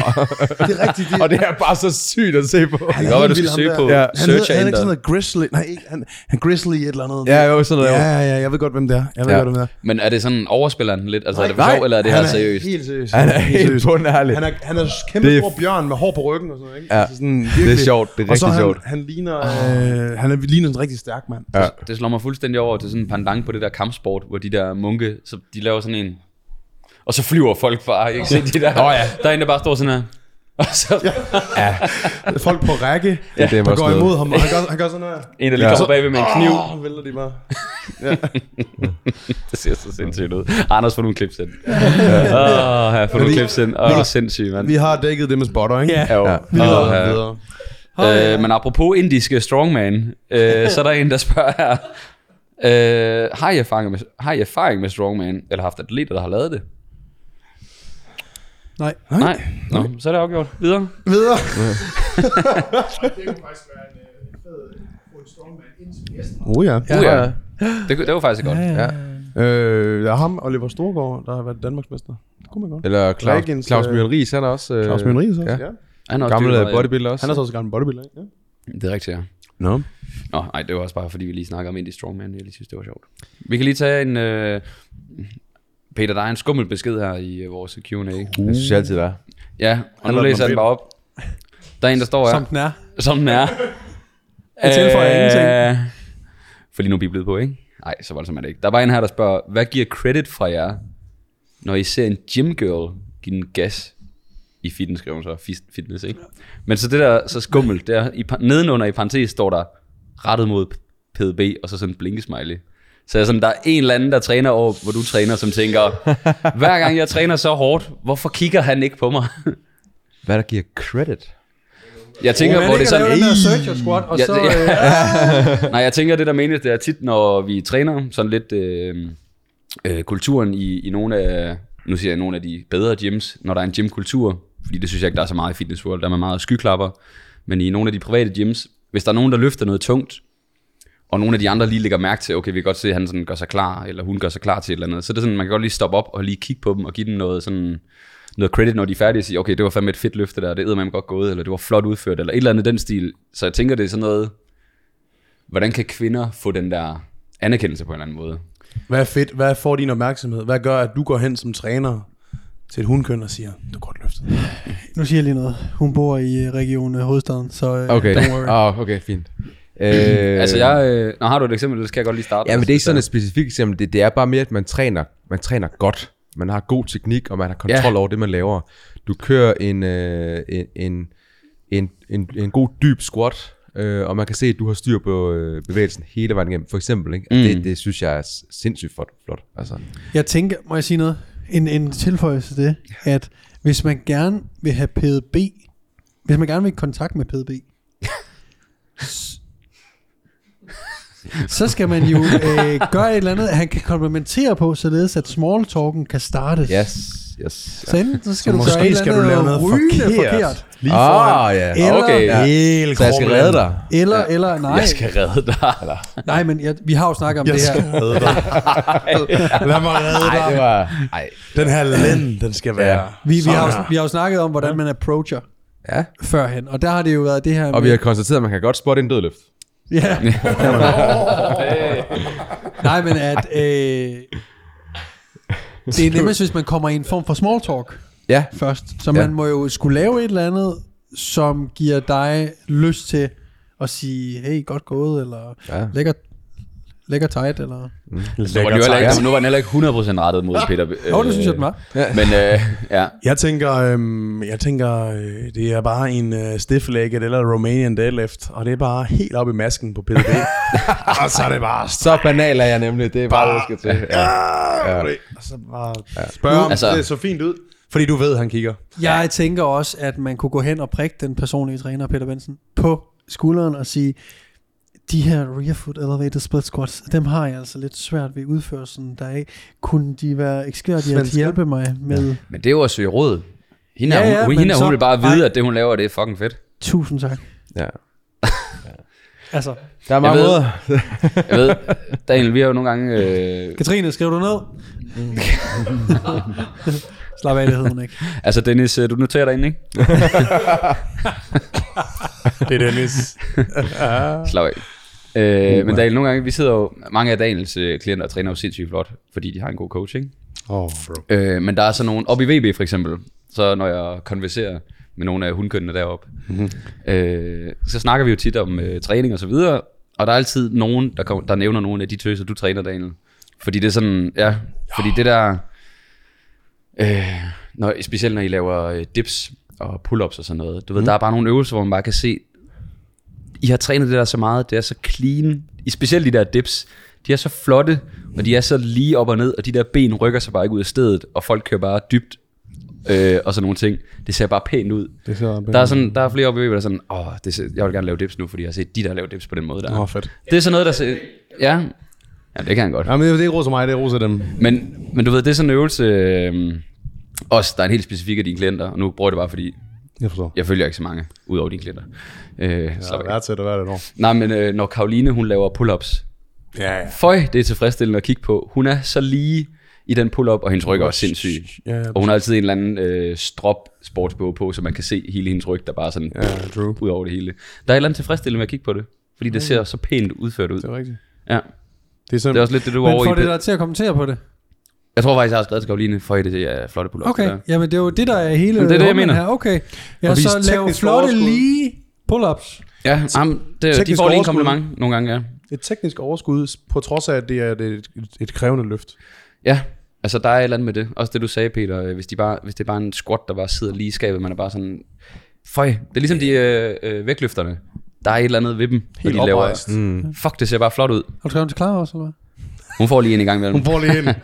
Det er rigtigt. Det, og det er bare så sygt at se på. Det kan godt du skal søge på Ja. Han hedder, han er ikke sådan noget Grizzly. Nej, ikke, han, han Grizzly et eller andet. Ja, jo, sådan noget. Ja, ja, ja, jeg ved godt, hvem det er. Jeg ved Ja. godt, hvem det er. Men er det sådan, overspiller han lidt? Altså er det for Nej, sjov, eller er det han her seriøst? helt seriøst. Han er helt seriøst. bundærlig. Han er, han er kæmpe Det stor bjørn med hår på ryggen og sådan noget, ikke? Ja. Altså sådan, Det er virkelig. sjovt, det er og så rigtig han, sjovt. han ligner, øh, han er, ligner en rigtig stærk mand. Ja. Det slår mig fuldstændig over til sådan en pandang på det der kampsport, hvor de der munke, så de laver sådan en... Og så flyver folk bare, jeg kan se de der... Åh, ja. Der er en, der bare står sådan her. Og så Folk på række, Ja, det er der går imod ham, og han gør, han gør sådan her. en, der lige Ja. kommer bagved med en kniv. Åh, vælter de bare. Det ser så sindssygt ud. Anders, få nogle clips ind. Åh, ja, få nogle clips ind. Åh, sindssygt, mand. Vi har dækket det med spotter, ikke? Ja. Ja. Vi går ja. videre. Øh, men apropos indiske strongman, øh, så er der en, der spørger her, Øh, har, I erfaring med, har I erfaring med strongman, eller haft atleter, der har lavet det? Nej. Nej. Nå, så er det afgjort. Videre. Videre. Det kunne faktisk være en øh, fed en strongman ind til gæsten. Oh ja. Ja. Uh, ja. Det, det var faktisk godt. Ja. Øh, der er ham, Oliver Storgård, der har været Danmarksmester. Det kunne man godt. Eller Claus, Dragons, Claus øh, Mjøen Ries, han er også... Øh, Claus Møn Ries også, ja. ja. Han er også Gammel øh, meget, bodybuilder også. Han er så også gammel bodybuilder, ikke? Ja. ja. Det er rigtigt, ja. Nå. Nå, nej, det var også bare fordi, vi lige snakker om Indie Strongman. Jeg lige synes, det var sjovt. Vi kan lige tage en... Øh, Peter, der er en skummel besked her i øh, vores Q&A. Jeg synes altid, der er. Ja, og Han nu læser jeg den den bare op. Der er en, der står her. Som den er. Som den er. Jeg tilføjer ingenting. For lige nu er vi blevet på, ikke? Nej, så voldsomt er det ikke. Der er bare en her, der spørger, hvad giver credit fra jer, når I ser en gym girl give en gas i fitness, skriver hun så, Fis- fitness, ikke? Men så det der så skummelt, der i, nedenunder i parentes står der, rettet mod PDB, og så sådan en blinkesmiley. Så jeg er sådan, der er en eller anden, der træner over, hvor du træner, som tænker, hver gang jeg træner så hårdt, hvorfor kigger han ikke på mig? Hvad der giver credit? Jeg tænker, Man hvor det er sådan, der search og squat, og Ja, så... det- Øh, Nej, jeg tænker, det der menes, det er tit, når vi træner sådan lidt øh, øh, kulturen i, i nogle af, nu siger jeg nogle af de bedre gyms, når der er en gymkultur, fordi det synes jeg ikke, der er så meget i Fitness World, der er man meget skyklapper, men i nogle af de private gyms, hvis der er nogen, der løfter noget tungt, og nogle af de andre lige lægger mærke til, okay, vi kan godt se, at han sådan gør sig klar, eller hun gør sig klar til et eller andet, så det er sådan, man kan godt lige stoppe op og lige kigge på dem, og give dem noget sådan, noget credit, når de er færdige, og sige, okay, det var fandme et fedt løfte der, det er man godt gået, eller det var flot udført, eller et eller andet i den stil. Så jeg tænker, det er sådan noget, hvordan kan kvinder få den der anerkendelse på en eller anden måde? Hvad er fedt? Hvad får din opmærksomhed? Hvad gør, at du går hen som træner til et hundkøn og siger, du er godt løftet? nu siger jeg lige noget. Hun bor i øh, region øh, hovedstaden, så øh, Okay, don't worry. oh, okay, fint. Øh, Altså jeg, øh, når har du et eksempel, så skal jeg godt lige starte. Ja, men det er ikke sådan et specifikt eksempel. Det, det er bare mere, at man træner, man træner godt. Man har god teknik, og man har kontrol Ja. over det, man laver. Du kører en, øh, en, en, en, en, en god dyb squat, øh, og man kan se, at du har styr på øh, bevægelsen hele vejen igennem. For eksempel, ikke? Mm. Det, det synes jeg er sindssygt flot. flot. Altså. Jeg tænker, må jeg sige noget? En, en tilføjelse til det, at hvis man gerne vil have PDB, hvis man gerne vil i kontakt med PDB, så skal man jo øh, gøre et eller andet, han kan komplementere på, således at small talken kan startes. Yes, yes. Så enten så skal Så du gøre et skal eller du andet lave noget rygende forkert. forkert. Lige foran. Ah, ja. Eller, Okay. Ja. Helt Så jeg skal redde dig. eller, eller nej, Jeg skal redde dig. Eller? nej, men jeg, vi har jo snakket om Jeg det skal her. redde dig. Lad mig redde Nej, det dig. var... Ej. Den her lænd, den skal være. Vi, vi, sådan har, vi har jo snakket om, hvordan man approacher Ja. førhen, og der har det jo været det her Og vi har konstateret, at man kan godt spotte en dødløft. Ja. Nej, men at... Øh, det er nemmest, hvis man kommer i en form for small talk Ja. først. Så Ja. man må jo skulle lave et eller andet, som giver dig lyst til at sige, hey, godt gået, eller Ja. lækker, lækker tight, eller... Nu var, den jo heller ikke, nu var den heller ikke 100% rettet mod Peter. Jo, det synes jeg, den var. Men øh, ja, Jeg tænker, øhm, jeg tænker øh, det er bare en øh, stiff-legged eller Romanian deadlift, og det er bare helt op i masken på PDB. og så er det bare... Så banal er jeg nemlig. Det er bare, det, jeg skal til. Ja. Ja. Ja. Og så bare spørg om, Altså- det så fint ud. Fordi du ved, han kigger. Jeg tænker også, at man kunne gå hen og prikke den personlige træner, Peter Benson, på skulderen og sige, de her rear foot elevated split squats, dem har jeg altså lidt svært ved udførelsen. Der er ikke, kunne de være ekspert i at hjælpe mig med... men det er jo at søge råd. Hende, Ja, ja, ja, hun, hende så- hun vil bare vide, Nej. at det hun laver, det er fucking fedt. Tusind tak. ja. Altså, Der er mange ved- måder. Jeg ved, Daniel, vi har jo nogle gange... Øh, Katrine, skriver du ned? Slap af, det hedder hun ikke. altså Dennis, øh, du noterer dig ind, ikke? Det er Dennis. Slap af. Øh, men Daniel, nogle gange, vi sidder jo, mange af Daniels øh, klienter træner jo sindssygt flot, fordi de har en god coach, ikke? oh, bro. Øh, men der er så nogle, op i VB for eksempel, så når jeg konverserer med nogle af hundkønnene deroppe, mm-hmm. øh, så snakker vi jo tit om øh, træning og så videre, og der er altid nogen, der, kom, der nævner nogle af de tøser, du træner, Daniel. Fordi det er sådan, ja, fordi det der, øh, når, specielt når I laver øh, dips og pull-ups og sådan noget, du ved, mm. der er bare nogle øvelser, hvor man bare kan se, I har trænet det der så meget, det er så clean, i specielt de der dips, de er så flotte, og de er så lige op og ned, og de der ben rykker sig bare ikke ud af stedet, og folk kører bare dybt, øh, og sådan nogle ting. Det ser bare pænt ud. Det ser Der er, sådan, der er flere oppe i, der er sådan, åh, det ser, jeg vil gerne lave dips nu, fordi jeg har set de, der laver dips på den måde der. Åh, fedt. Det er sådan noget, der ser, ja, Ja, det kan han godt. Ja, men det er ikke roser mig, det er roser dem. Men, men du ved, det er sådan en øvelse, øh, også der er en helt specifik af dine klienter, og nu bruger jeg det bare fordi, Jeg forstår. jeg følger ikke så mange, ud over dine klienter. Øh, er af. værd til det år. Nej, men øh, når Karoline, hun laver pull-ups, Ja, ja. føj, det er tilfredsstillende at kigge på. Hun er så lige i den pull-up, og hendes ryg er også sindssyg. Ja, ja, Og hun har altid en eller anden øh, strop sportsbog på, så man kan se hele hendes ryg, der bare sådan ja, true. ud over det hele. Der er et eller andet tilfredsstillende med at kigge på det, fordi det ser så pænt udført ud. Det er rigtigt. Ja, Det er, det sådan, er også lidt det, du Men over får i. det dig til at kommentere på det? Jeg tror faktisk, jeg har skrevet til Karoline, for det er flotte pull-ups. Okay, der. jamen det er jo det, der er hele Jamen, det er det, jeg mener. her. Okay, ja, Og så lave flotte overskud. lige pull-ups. Ja, jamen, det, de får lige en overskud. kompliment nogle gange, ja. et teknisk overskud, på trods af, at det er et, et, krævende løft. Ja, altså der er et eller andet med det. Også det, du sagde, Peter. øh, Hvis, de bare, hvis det er bare en squat, der bare sidder lige i skabet, man er bare sådan... Føj, det er ligesom de øh, øh, vægtløfterne. Der er et eller andet ved dem, Helt de laver... oprejst. Mm. Fuck, det ser bare flot ud. Har du skrevet til Clara også, eller hvad? Hun får lige en i gang med Hun får lige en.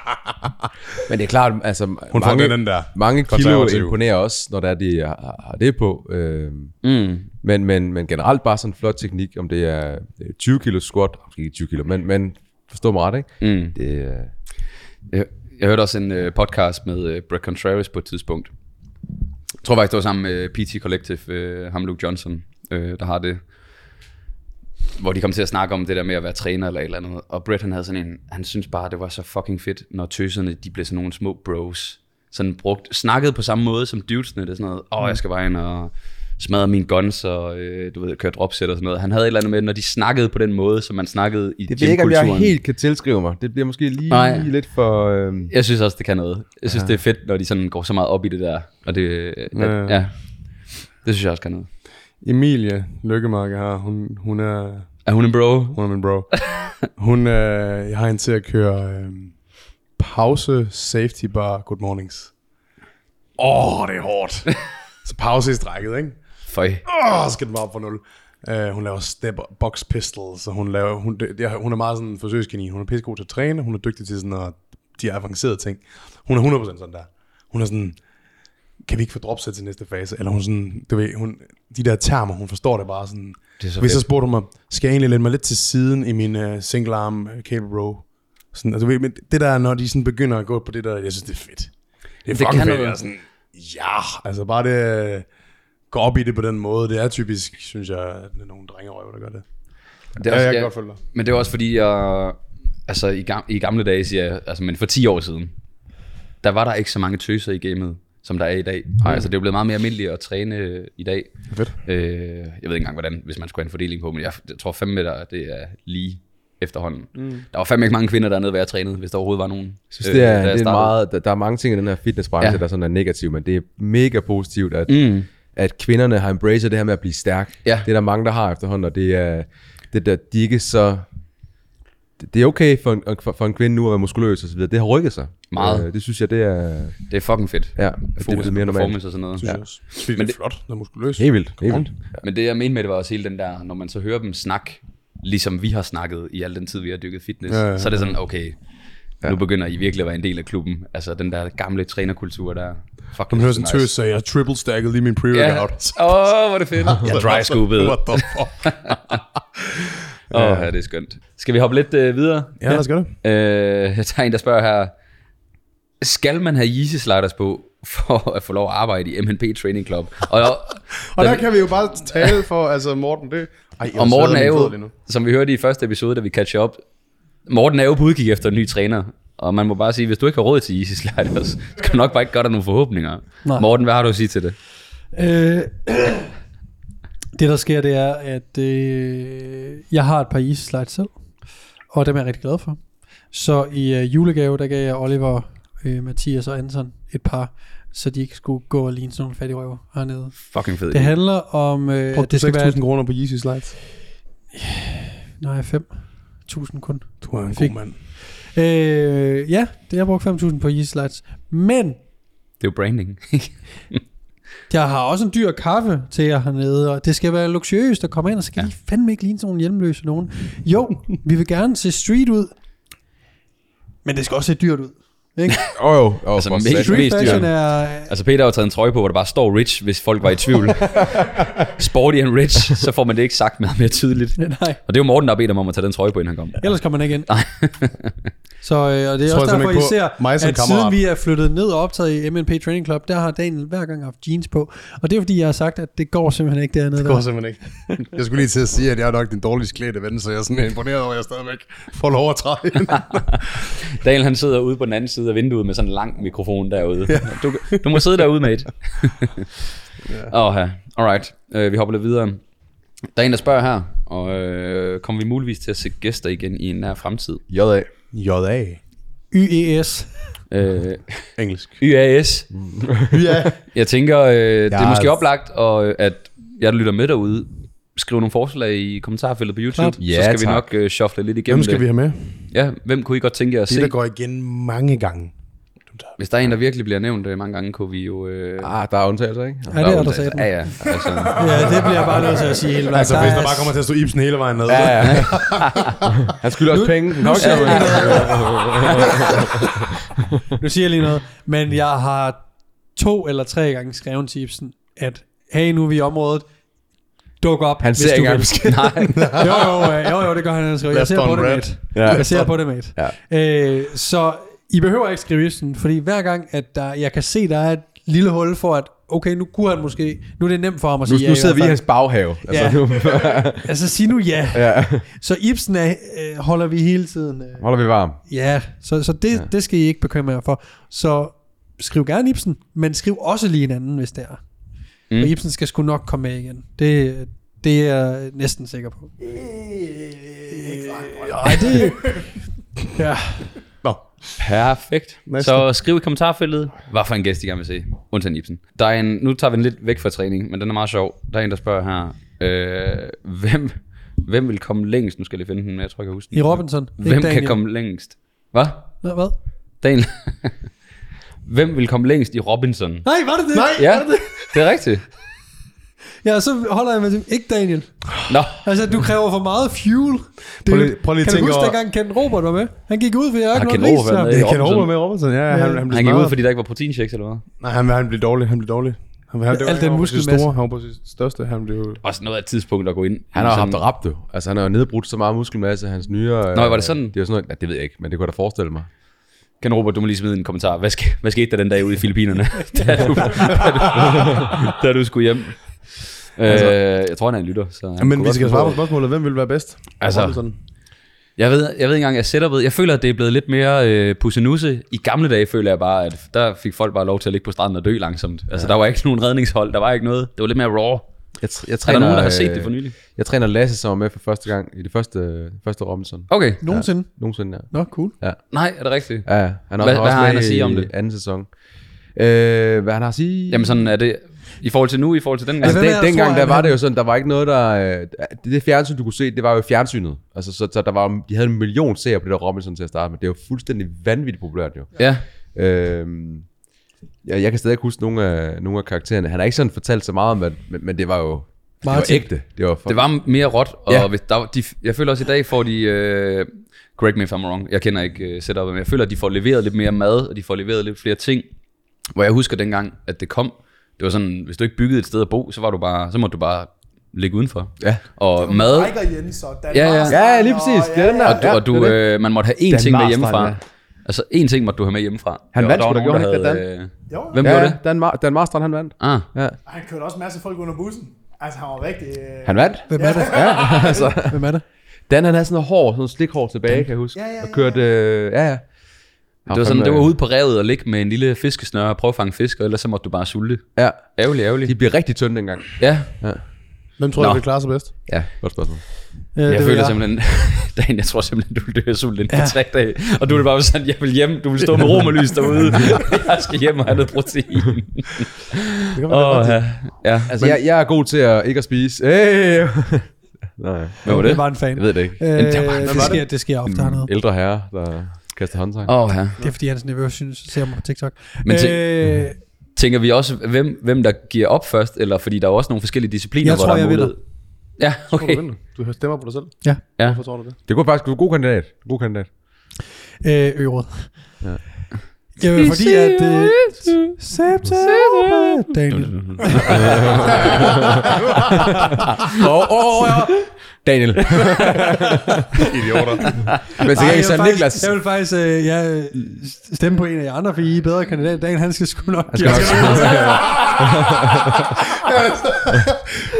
Men det er klart, altså Hun mange, den der. mange kilo Konservativ. imponerer også, når der er, de har, har det på. Øh, Mm. men, men, men generelt bare sådan en flot teknik, om det er øh, 20 kilo squat, måske ikke 20 kilo, men, men forstå mig ret, ikke? Mm. Det, øh, Jeg, jeg hørte også en øh, podcast med øh, Brett Contreras på et tidspunkt. Jeg tror faktisk, det var sammen med PT Collective, øh, ham Luke Johnson, øh, der har det. Hvor de kom til at snakke om det der med at være træner eller et eller andet. Og Brett han havde sådan en, han synes bare, det var så fucking fedt, når tøserne, de blev sådan nogle små bros. Sådan brugt, snakket på samme måde som dudesne, det er sådan noget, åh, oh, jeg skal bare ind og smadre mine guns og, øh, du ved, køre dropset og sådan noget. Han havde et eller andet med, når de snakkede på den måde, som man snakkede i det ved jeg ikke, om jeg helt kan tilskrive mig. Det bliver måske lige Nej. lidt for... Øh, Jeg synes også, det kan noget. Jeg synes, ja. det er fedt, når de sådan går så meget op i det der. Og det, ja. Ja. ja. Det synes jeg også kan noget. Emilie Lykkemark her, hun, hun er, Er hun en bro? hun er min bro. Hun, øh, jeg har hende til at køre øh, pause, safety bar, good mornings. Åh, oh, det er hårdt. Så pause i strækket, ikke? Føj. Åh, så skal den bare op for nul. Uh, hun laver step box pistols, og hun, laver, hun, det, det, hun er meget sådan en forsøgskanin. Hun er pissegod til at træne, hun er dygtig til sådan at, de avancerede ting. Hun er 100% sådan der. Hun er sådan, kan vi ikke få dropset til næste fase? Eller hun sådan, du ved, hun, de der termer, hun forstår det bare sådan. Det er så Hvis så spurgte hun mig, skal jeg egentlig lægge mig lidt til siden i min uh, single arm uh, cable row? Sådan, altså, du ved, men det der, når de sådan begynder at gå på det der, jeg synes, det er fedt. Det er Det fucking kan fedt. Jeg er sådan, ja, altså bare det, øh, gå op i det på den måde, det er typisk, synes jeg, at det er nogle drengerøv, der gør det. Det er Ja, også, jeg kan ja, godt følge dig. Men det er også fordi, jeg, altså i, gam, i gamle dage, siger jeg, altså men for 10 år siden, der var der ikke så mange tøser i gamet, som der er i dag. Mm. Altså det er blevet meget mere almindeligt at træne øh, i dag. Fedt. Øh, jeg ved ikke engang, hvordan, hvis man skulle have en fordeling på, men jeg, jeg tror fandme, der det er lige efterhånden. Mm. Der var fandme ikke mange kvinder dernede, være trænet, hvis der overhovedet var nogen. Jeg synes, det da er, jeg det er meget, der, der er mange ting i den her fitnessbranche, ja. der sådan er negativ, men det er mega positivt, at, Mm. at kvinderne har embraced det her med at blive stærk. Ja. Det er der mange, der har efterhånden, og det er, det der, de er ikke så... Det, er okay for en, for, for en kvinde nu at være muskuløs og så videre. Det har rykket sig. Meget. Øh, det synes jeg, det er... Det er fucking fedt. Ja, at det er Fokus mere normalt. performance og sådan noget. Synes Ja. jeg også. Men det er flot, der er muskuløs. Helt vildt. Helt vildt. Men det jeg mente med det var også hele den der, når man så hører dem snakke, ligesom vi har snakket i al den tid, vi har dykket fitness, Ja, ja, ja, ja. så er det sådan, okay, ja. nu begynder I virkelig at være en del af klubben. Altså den der gamle trænerkultur der. Fuck, Man hører sådan en tøs, så jeg triple stacket lige min Ja. pre-workout. Åh, oh, hvor er det fedt. Jeg dry scoopede. What the fuck? Åh, oh, ja, det er skønt. Skal vi hoppe lidt uh, videre? Ja, lad os gøre det. Uh, jeg tager en, der spørger her. Skal man have Yeezy sliders på, for at få lov at arbejde i MNP Training Club? Og, Og der kan vi jo bare tale for, altså Morten, det... Ej, jeg Og Morten er jo, som vi hørte i første episode, da vi catch up, Morten er jo på udkig efter en ny træner. Og man må bare sige, hvis du ikke har råd til Easy Sliders, så kan du nok bare ikke gøre dig nogle forhåbninger. Nej. Morten, hvad har du at sige til det? Øh, det der sker, det er, at øh, jeg har et par Easy Slides selv, og dem er jeg rigtig glad for. Så i øh, julegave, der gav jeg Oliver, øh, Mathias og Anton et par, så de ikke skulle gå og ligne sådan nogle fattige røver hernede. Fucking fed. Det handler om, øh, Brugte det du skal være... 6.000 kroner på Yeezy Slides? Nej, 5.000 kun. Du er en Fik- god mand. Øh, ja, det har brugt 5.000 på Easy Slides. Men Det er jo branding. Jeg har også en dyr kaffe til jer hernede, og det skal være luksuriøst at komme ind, og så kan Ja. I fandme ikke ligne sådan nogle hjemløse nogen. Jo, vi vil gerne se street ud, men det skal også se dyrt ud. Ikke? Åh oh, jo, oh, Altså, for mest-. Street mest fashion dyr. er... Altså Peter har taget en trøje på, hvor der bare står rich, hvis folk var i tvivl. Sporty and rich, så får man det ikke sagt meget mere tydeligt. Nej, Og det er jo Morten, der har bedt om at tage den trøje på, inden han kom. ellers kommer man ikke ind. Så øh, og det er også derfor, I ser, mig som at kammerat. siden vi er flyttet ned og optaget i MNP Training Club, der har Daniel hver gang haft jeans på. Og det er fordi, jeg har sagt, at det går simpelthen ikke dernede. Det går der. simpelthen ikke. Jeg skulle lige til at sige, at jeg er nok den dårligst klædte ven, så jeg er sådan imponeret over, at jeg stadigvæk får lov at træde. Daniel han sidder ude på den anden side af vinduet med sådan en lang mikrofon derude. Ja. Du, du må sidde derude, mate. Åh, oh, ja. Alright, uh, vi hopper lidt videre. Der er en, der spørger her, og øh, kommer vi muligvis til at se gæster igen i en nær fremtid? J.A. J.A. YES. Øh, Engelsk. YAS. Ja. Jeg tænker, øh, det er måske oplagt, og, øh, at jeg der lytter med derude, skriv nogle forslag i kommentarfeltet på YouTube, Klart. så Ja, skal vi tak. nok øh, shuffle lidt igennem Hvem skal det. vi have med? Ja, hvem kunne I godt tænke jer at De, se? der går igen mange gange. Hvis der er en, der virkelig bliver nævnt øh, mange gange, kunne vi jo... Øh, Ah, der er undtagelser, ikke? Ja, det er der sat. Ja, ja. Altså, Ja, det bliver jeg bare nødt til at sige helt blankt. Altså, hvis der er- bare kommer til at stå Ibsen hele vejen ned. Ja, ja. Han skylder også penge. Nok, siger Nu siger jeg lige noget, men jeg har to eller tre gange skrevet til Ibsen, at hey, nu er vi i området, duk op, Han hvis ser du ikke engang nej, jo, jo, jo, jo, det gør han. Jeg ser på det, red. mate. Ja. Jeg ser på det, mate. Ja. Øh, så I behøver ikke skrive Ibsen, fordi hver gang, at der, jeg kan se, der er et lille hul for, at okay, nu kunne han måske, nu er det nemt for ham at Nu, sige nu ja. sidder vi i hans baghave. Altså, Ja. nu Altså, sig nu ja. ja. Så Ibsen er, øh, holder vi hele tiden. Øh, holder vi varm. Ja, så, så det, ja. Det skal I ikke bekymre jer for. Så skriv gerne Ibsen, men skriv også lige en anden, hvis det er. Mm. Og Ibsen skal sgu nok komme med igen. Det, det er jeg næsten sikker på. Nej, det... Ja, Nå. Perfekt. Næste. Så skriv i kommentarfeltet, hvad for en gæst I gerne vil se. Undtagen Ibsen. Der er en, nu tager vi den lidt væk fra træning, men den er meget sjov. Der er en, der spørger her, øh, hvem, hvem vil komme længst? Nu skal jeg lige finde den, men jeg tror, jeg kan huske den. i Robinson. Hvem Daniel. kan komme længst? Hvad? Nå, hvad? Daniel. Hvem vil komme længst i Robinson? Nej, var det det? Nej. Ja, det er rigtigt. Ja, så holder jeg med dem. Ikke Daniel. Nå, Altså, du kræver for meget fuel. Det, Prøv lige- prøv lige kan du tænke huske, over- dengang Ken Robert var med? Han gik ud, for jeg ikke Ken noget ris kan Robinson. Robert med Robinson. Ja, han, han, blev han gik ud, smadret. fordi der ikke var proteinchecks, eller hvad? Nej, han, han blev dårlig. Han blev dårlig. Han, han, det var- Alt den muskelmasse. store, Han var på sit største. Han blev... Også noget af et tidspunkt at gå ind. Han har haft ramt det. Altså, han har nedbrudt så meget muskelmasse, hans nyere... Nå, var det sådan? Det er sådan noget, ja, det ved jeg ikke, men det kunne jeg da forestille mig. Ken Robert, du må lige smide en kommentar. Hvad, sk- hvad skete der den dag ude i Filippinerne, da, du, da, du, da du skulle hjem? Altså, øh, jeg tror, han er en lytter. Så han Ja, men vi skal svare på spørgsmålet. Hvem vil være bedst? Altså, Robinson. Jeg ved, jeg ved ikke engang, jeg sætter ved. Jeg føler, at det er blevet lidt mere øh, pussenusse. I gamle dage føler jeg bare, at der fik folk bare lov til at ligge på stranden og dø langsomt. Altså, der var ikke nogen redningshold. Der var ikke noget. Det var lidt mere raw. Jeg, jeg Er træner, der nogen, der har set øh, det for nylig? Jeg træner Lasse, som var med for første gang i det første, første Robinson. Okay. Nogensinde. Nogensinde, ja. Nå, cool. Nej, er det rigtigt? Ja, ja. han er Hvad- også hvad har han at sige om det? anden sæson. Øh, hvad han har at sige? Jamen sådan er det... I forhold til nu, i forhold til den Altså, hvem er den, der, dengang, tror der var han- det jo sådan, der var ikke noget, der... Øh, det, fjernsyn, du kunne se, det var jo fjernsynet. Altså, så, så der var, de havde en million seere på det der Robinson til at starte med. Det jo fuldstændig vanvittigt populært, jo. Ja, Øhm, ja, jeg kan stadig ikke huske nogle af, nogle af karaktererne. Han har ikke sådan fortalt så meget om, det, men, men det var jo det var Martin. ægte. Det var, for, det var mere råt, og Ja. hvis der, var- de, jeg føler også i dag får de... Øh, correct me if I'm wrong, jeg kender ikke uh, setup'et, men jeg føler, at de får leveret lidt mere mad, og de får leveret lidt flere ting. Hvor jeg husker dengang, at det kom, det var sådan, hvis du ikke byggede et sted at bo, så var du bare, så måtte du bare ligge udenfor. Ja. Og mad, Rækker Jens og Dan Ja, ja. Ja, lige præcis. og- Det er den der. og du, Ja, og du det er det. øh, man måtte have én Dan ting med hjemmefra. ja. Altså én ting måtte du have med hjemmefra. Han vandt sgu da, gjorde han ikke det, øh, Jo, Hvem ja, gjorde ja, det? Dan, Mar- Dan Marstrand, han vandt. Ah, Ja. han kørte også en masse folk under bussen. Altså, han var rigtig... øh, Han vandt. Hvem er det? Ja, altså. Hvem er det? Dan, han havde sådan noget hår, sådan noget slikhår tilbage, kan jeg huske. Ja, ja, ja, Og kørte, øh, ja, ja. Det var sådan, det var ude på revet og ligge med en lille fiskesnøre og prøve at fange fisk, og ellers så måtte du bare sulte. Ja, Ærgerlig, ærgerlig. de blev rigtig tynde dengang. Ja, Hvem tror Nå. du, vil klare sig bedst? Ja, godt spørgsmål. Øh, jeg det føler var simpelthen, Dan, jeg tror simpelthen, du vil dø af sult inden for tre dage. Og du vil bare sådan, jeg vil hjem, du vil stå med romerlys derude. jeg skal hjem og have noget protein. Det kan man oh, ja. ja. Altså, jeg, jeg er god til at ikke at spise. Hey! Nej, Hvad var Det det? var en fan. jeg ved det ikke. Øh, det var- det, hvad var sker, det sker ofte hernede. Ældre herre, der kaster håndtegn. Åh, ja. Det er fordi, hans nevø synes, ser mig på TikTok. Men tænk- øh, Tænker vi også, hvem, hvem der giver op først, eller fordi der er også nogle forskellige discipliner, Jeg hvor tror, der er jeg vinder. mulighed. Ja, Okay. Du, du stemmer på dig selv. ja, Ja. Hvorfor tror du det? Det kunne faktisk være en god kandidat. God kandidat. øh, øret. Ja. Jamen, fordi at... Øh, September... Daniel. Åh, åh, ja. Daniel. Idioter. Men så kan jeg, faktisk, Niklas. jeg vil faktisk øh, ja, stemme på en af jer andre, for I er bedre kandidat. Daniel, han skal sgu nok skal give nok- os-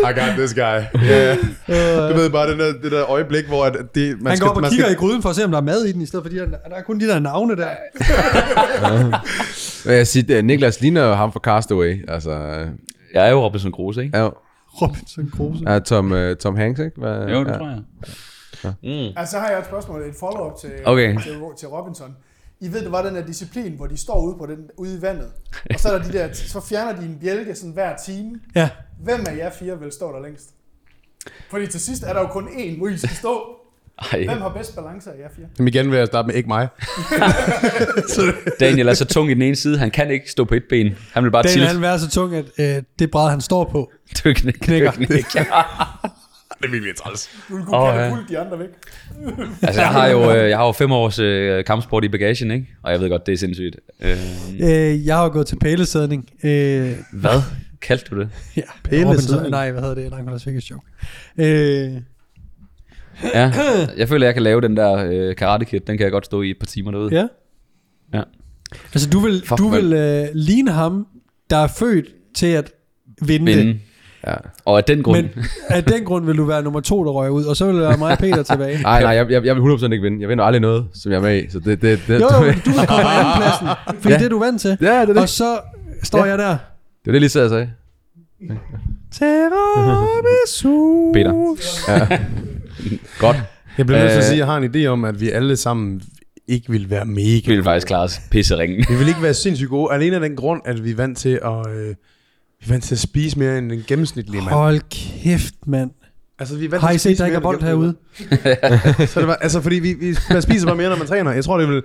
I got this guy. Yeah. Du ved bare, det der, det der øjeblik, hvor at det, man Han skal, går op og kigger skal, i gryden for at se, om der er mad i den, i stedet for de der, der er kun de der navne der. Men jeg siger, Niklas ligner jo ham fra Castaway. Altså, øh, Jeg er jo Robinson Crusoe, ikke? ja, Robinson Crusoe. ja Tom, uh, Tom Hanks, ikke? Hvad, Jo, det ja. tror jeg. Altså, har jeg et spørgsmål, et follow-up til, Okay. til, til Robinson. I ved, det var den der disciplin, hvor de står ude, på den, ude i vandet, og så, er der de der, så fjerner de en bjælke sådan hver time. Ja. Hvem af jer fire vil stå der længst? Fordi til sidst er der jo kun én, hvor I skal stå. Ej, Hvem har bedst balance af jer fire? Jamen igen vil jeg starte med ikke mig. Daniel er så tung i den ene side, han kan ikke stå på et ben. Han vil bare Daniel, tilte. han vil være så tung, at øh, det bræd, han står på, Du knækker. knækker. Det er virkelig træls. Du vil kunne oh, ja. de andre væk. Altså, jeg har jo, øh, jeg har jo fem års øh, kampsport i bagagen, ikke? Og jeg ved godt, det er sindssygt. Øh, Øh, jeg har jo gået til pælesædning. Øh, hvad kaldte du det? ja, Pælesædning? Nej, hvad hedder det? Langt Las Vegas joke. Øh, Ja, jeg føler, jeg kan lave den der øh, karate kid. Den kan jeg godt stå i et par timer derude. ja. Ja. Altså, du vil, Fuck, du vil øh, ligne ham, der er født til at vinde, Vinde. det. Ja. Og af den grund... Men af den grund vil du være nummer to, der røger ud, og så vil der være mig og Peter tilbage. Nej, nej, jeg, jeg, jeg vil 100% ikke vinde. Jeg vinder aldrig noget, som jeg er med i. Så det, det, det, Jo, jo, men du vil komme på andenpladsen, fordi Ja. det er du vant til. Ja, det er det. Og så står Ja. jeg der. Det var det, lige så jeg sagde. Tiramisu. Peter. Godt. Jeg bliver nødt til at Øh. sige, at jeg har en idé om, at vi alle sammen ikke vil være mega Vi vil faktisk klare os pisseringen. Vi vil ikke være sindssygt gode, alene af den grund, at vi er vant til at, øh, vi er vant til at spise mere end den gennemsnitlige mand. Hold kæft, mand. Altså, vi er vant Har til I at set, spise der ikke er mere end bold herude? Så det var, altså, fordi vi, vi, man spiser bare mere, når man træner. Jeg tror, det vil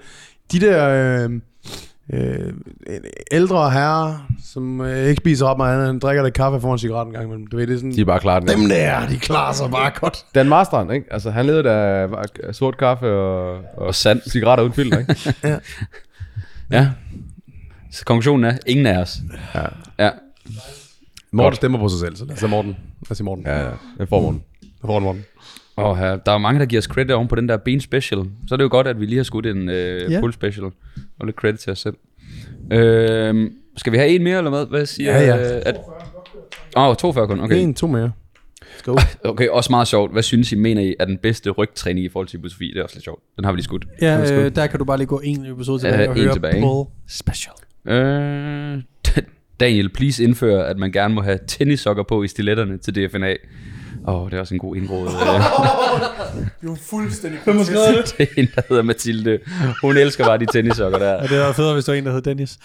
de der øh, øh, ældre herrer, som øh, ikke spiser ret meget andet, end drikker lidt kaffe foran en cigaret en gang imellem. Du ved, det er sådan, De er bare klar den. dem der, de klarer sig bare godt. Dan Marstrand, ikke? Altså, han levede af af sort kaffe og, og, sand. cigaretter uden filter, ikke? Ja. Så konklusionen er, ingen af os. Ja. Ja. Morten stemmer på sig selv, så lad os sige Morten. Lad os sige Morten. Ja, ja. Den får Morten. Hvad får Morten? Og her, der er mange, der giver os credit oven på den der ben special. Så er det jo godt, at vi lige har skudt en øh, Ja. pull special. Og lidt credit til os selv. Øh, skal vi have en mere, eller hvad? Hvad siger Ja, ja. Øh, at, Åh, oh, 42 kun. Okay. En, to mere. Go. okay, også meget sjovt. Hvad synes I, mener I er den bedste rygtræning i forhold til hypotrofi? Det er også lidt sjovt. Den har vi lige skudt. Ja, øh, der kan du bare lige gå en episode tilbage Ja, og høre tilbage? Paul Special. Øh, Daniel, please indfør, at man gerne må have tennissokker på i stiletterne til DFNA. Åh, oh, det er også en god indråd. Du er fuldstændig Hvem har skrevet det? det er en, der hedder Mathilde. Hun elsker bare de tennissokker der. Ja, det var federe, hvis der var en, der hed Dennis.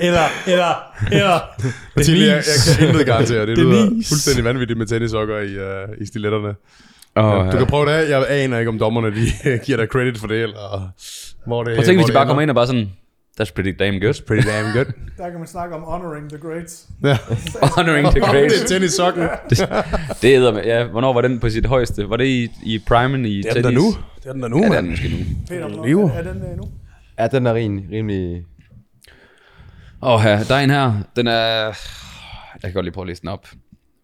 eller, eller, eller. Mathilde, jeg, jeg kan intet garantere. Det lyder fuldstændig vanvittigt med tennissokker i, uh, i stiletterne. Oh, Du kan prøve det. Jeg aner ikke, om dommerne de giver dig credit for det, eller hvor det Prøv at tænke, hvis de bare ender. kommer ind og bare sådan, that's pretty damn good. Pretty damn good. Der kan man snakke om honoring the greats. ja. Honoring the det greats. er tennissokken. Det hedder med, ja, hvornår var den på sit højeste? Var det i, i primen i Det er tennis? den der nu. Det er den der nu, Ja, det er mand. den måske nu. Peter, hvornår- Leo. er den øh, nu? Ja, den er rimelig... rimelig Og her, der er en her, den er... Jeg kan godt lige prøve at læse den op.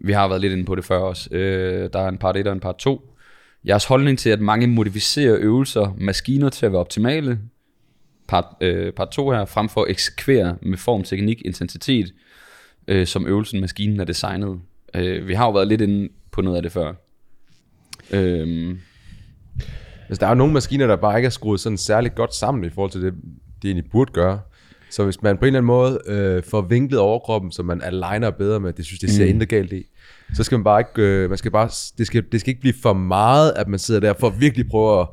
Vi har været lidt inde på det før også. Øh, der er en part 1 og en part 2. Jeres holdning til, at mange modificerer øvelser, maskiner til at være optimale. Part, øh, part 2 her, frem for at eksekvere med form, teknik, intensitet, øh, som øvelsen, maskinen er designet. Øh, vi har jo været lidt inde på noget af det før. Øh, Altså, der er jo nogle maskiner, der bare ikke er skruet sådan særligt godt sammen i forhold til det, de egentlig burde gøre. Så hvis man på en eller anden måde øh, får vinklet overkroppen, så man aligner bedre med, det synes det ser mm. intet galt i, så skal man bare ikke, øh, man skal bare, det skal, det skal ikke blive for meget, at man sidder der for at virkelig prøve at,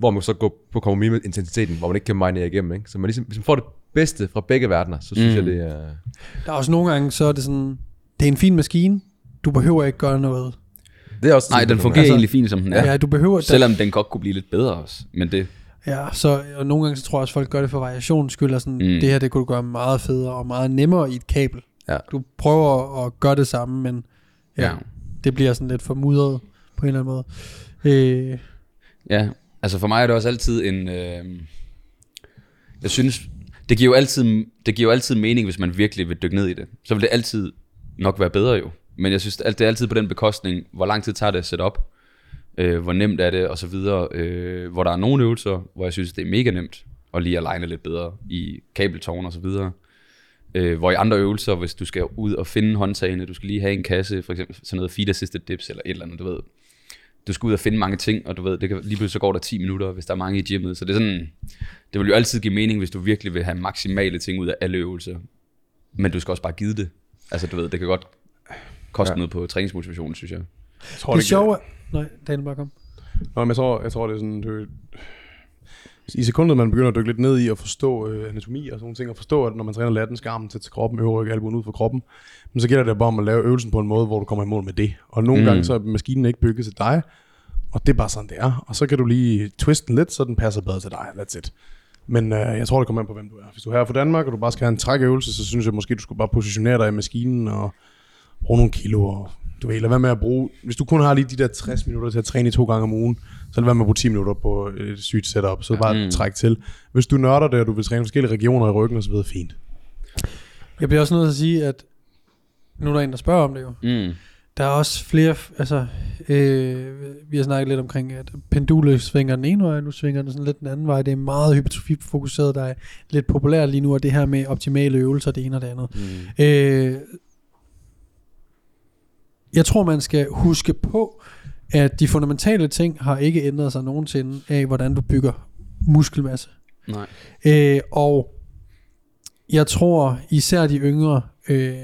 hvor man så går på kompromis med intensiteten, hvor man ikke kan minere igennem. Ikke? Så man ligesom, hvis man får det bedste fra begge verdener, så synes mm. jeg, det er... Der er også nogle gange, så er det sådan, det er en fin maskine, du behøver ikke gøre noget. Det er også nej, den fungerer Altså, egentlig fint, som den er. Ja, du behøver... Selvom den godt kunne blive lidt bedre også. Men det, Ja, så og nogle gange så tror jeg også, folk gør det for variationens skyld, og sådan. Mm. det her det kunne du gøre meget federe og meget nemmere i et kabel. Ja. Du prøver at gøre det samme, men ja, ja. det bliver sådan lidt for mudret på en eller anden måde. Øh, Ja, Altså for mig er det også altid en... Øh, jeg synes, det giver, jo altid, det giver jo altid mening, hvis man virkelig vil dykke ned i det. Så vil det altid nok være bedre jo. Men jeg synes, det er altid på den bekostning, hvor lang tid tager det at sætte op, øh, hvor nemt er det, og så videre. Øh, hvor der er nogle øvelser, hvor jeg synes, det er mega nemt at lige align lidt bedre i kabeltårn og så videre. Øh, hvor i andre øvelser, hvis du skal ud og finde håndtagene, du skal lige have en kasse, for eksempel sådan noget feed assisted dips eller et eller andet, du ved. Du skal ud og finde mange ting, og du ved, det kan, lige pludselig så går der 10 minutter, hvis der er mange i gymmet. Så det er sådan, det vil jo altid give mening, hvis du virkelig vil have maksimale ting ud af alle øvelser. Men du skal også bare give det. Altså du ved, det kan godt koste ja. noget på træningsmotivationen, synes jeg. Jeg tror, Det det, er... Nej, Daniel bare kom. Nå, men jeg tror, jeg tror, det er sådan... Det, I sekundet, man begynder at dykke lidt ned i at forstå øh, anatomi og sådan nogle ting, og forstå, at når man træner latten, skarmen til, til kroppen, øvre ryg, albuen ud for kroppen, men så gælder det bare om at lave øvelsen på en måde, hvor du kommer i mål med det. Og nogle mm. gange så er maskinen ikke bygget til dig, og det er bare sådan, det er. Og så kan du lige twiste den lidt, så den passer bedre til dig. That's it. Men øh, jeg tror, det kommer an på, hvem du er. Hvis du er her fra Danmark, og du bare skal have en trækøvelse, så synes jeg måske, du skulle bare positionere dig i maskinen og bruge nogle kilo. Og, du ved, lad være med at bruge... Hvis du kun har lige de der 60 minutter til at træne i to gange om ugen, så lad være med at bruge 10 minutter på et sygt setup. Så bare Mm. træk til. Hvis du nørder det, og du vil træne forskellige regioner i ryggen og så videre, fint. Jeg bliver også nødt til at sige, at nu er der en, der spørger om det jo. Mm. Der er også flere, altså, øh, vi har snakket lidt omkring, at pendulet svinger den ene vej, nu svinger den sådan lidt den anden vej. Det er meget hypertrofifokuseret, der er lidt populært lige nu, og det her med optimale øvelser, det ene og det andet. Mm. Øh, jeg tror, man skal huske på, at de fundamentale ting har ikke ændret sig nogensinde af, hvordan du bygger muskelmasse. Nej. Øh, og jeg tror især de yngre, øh,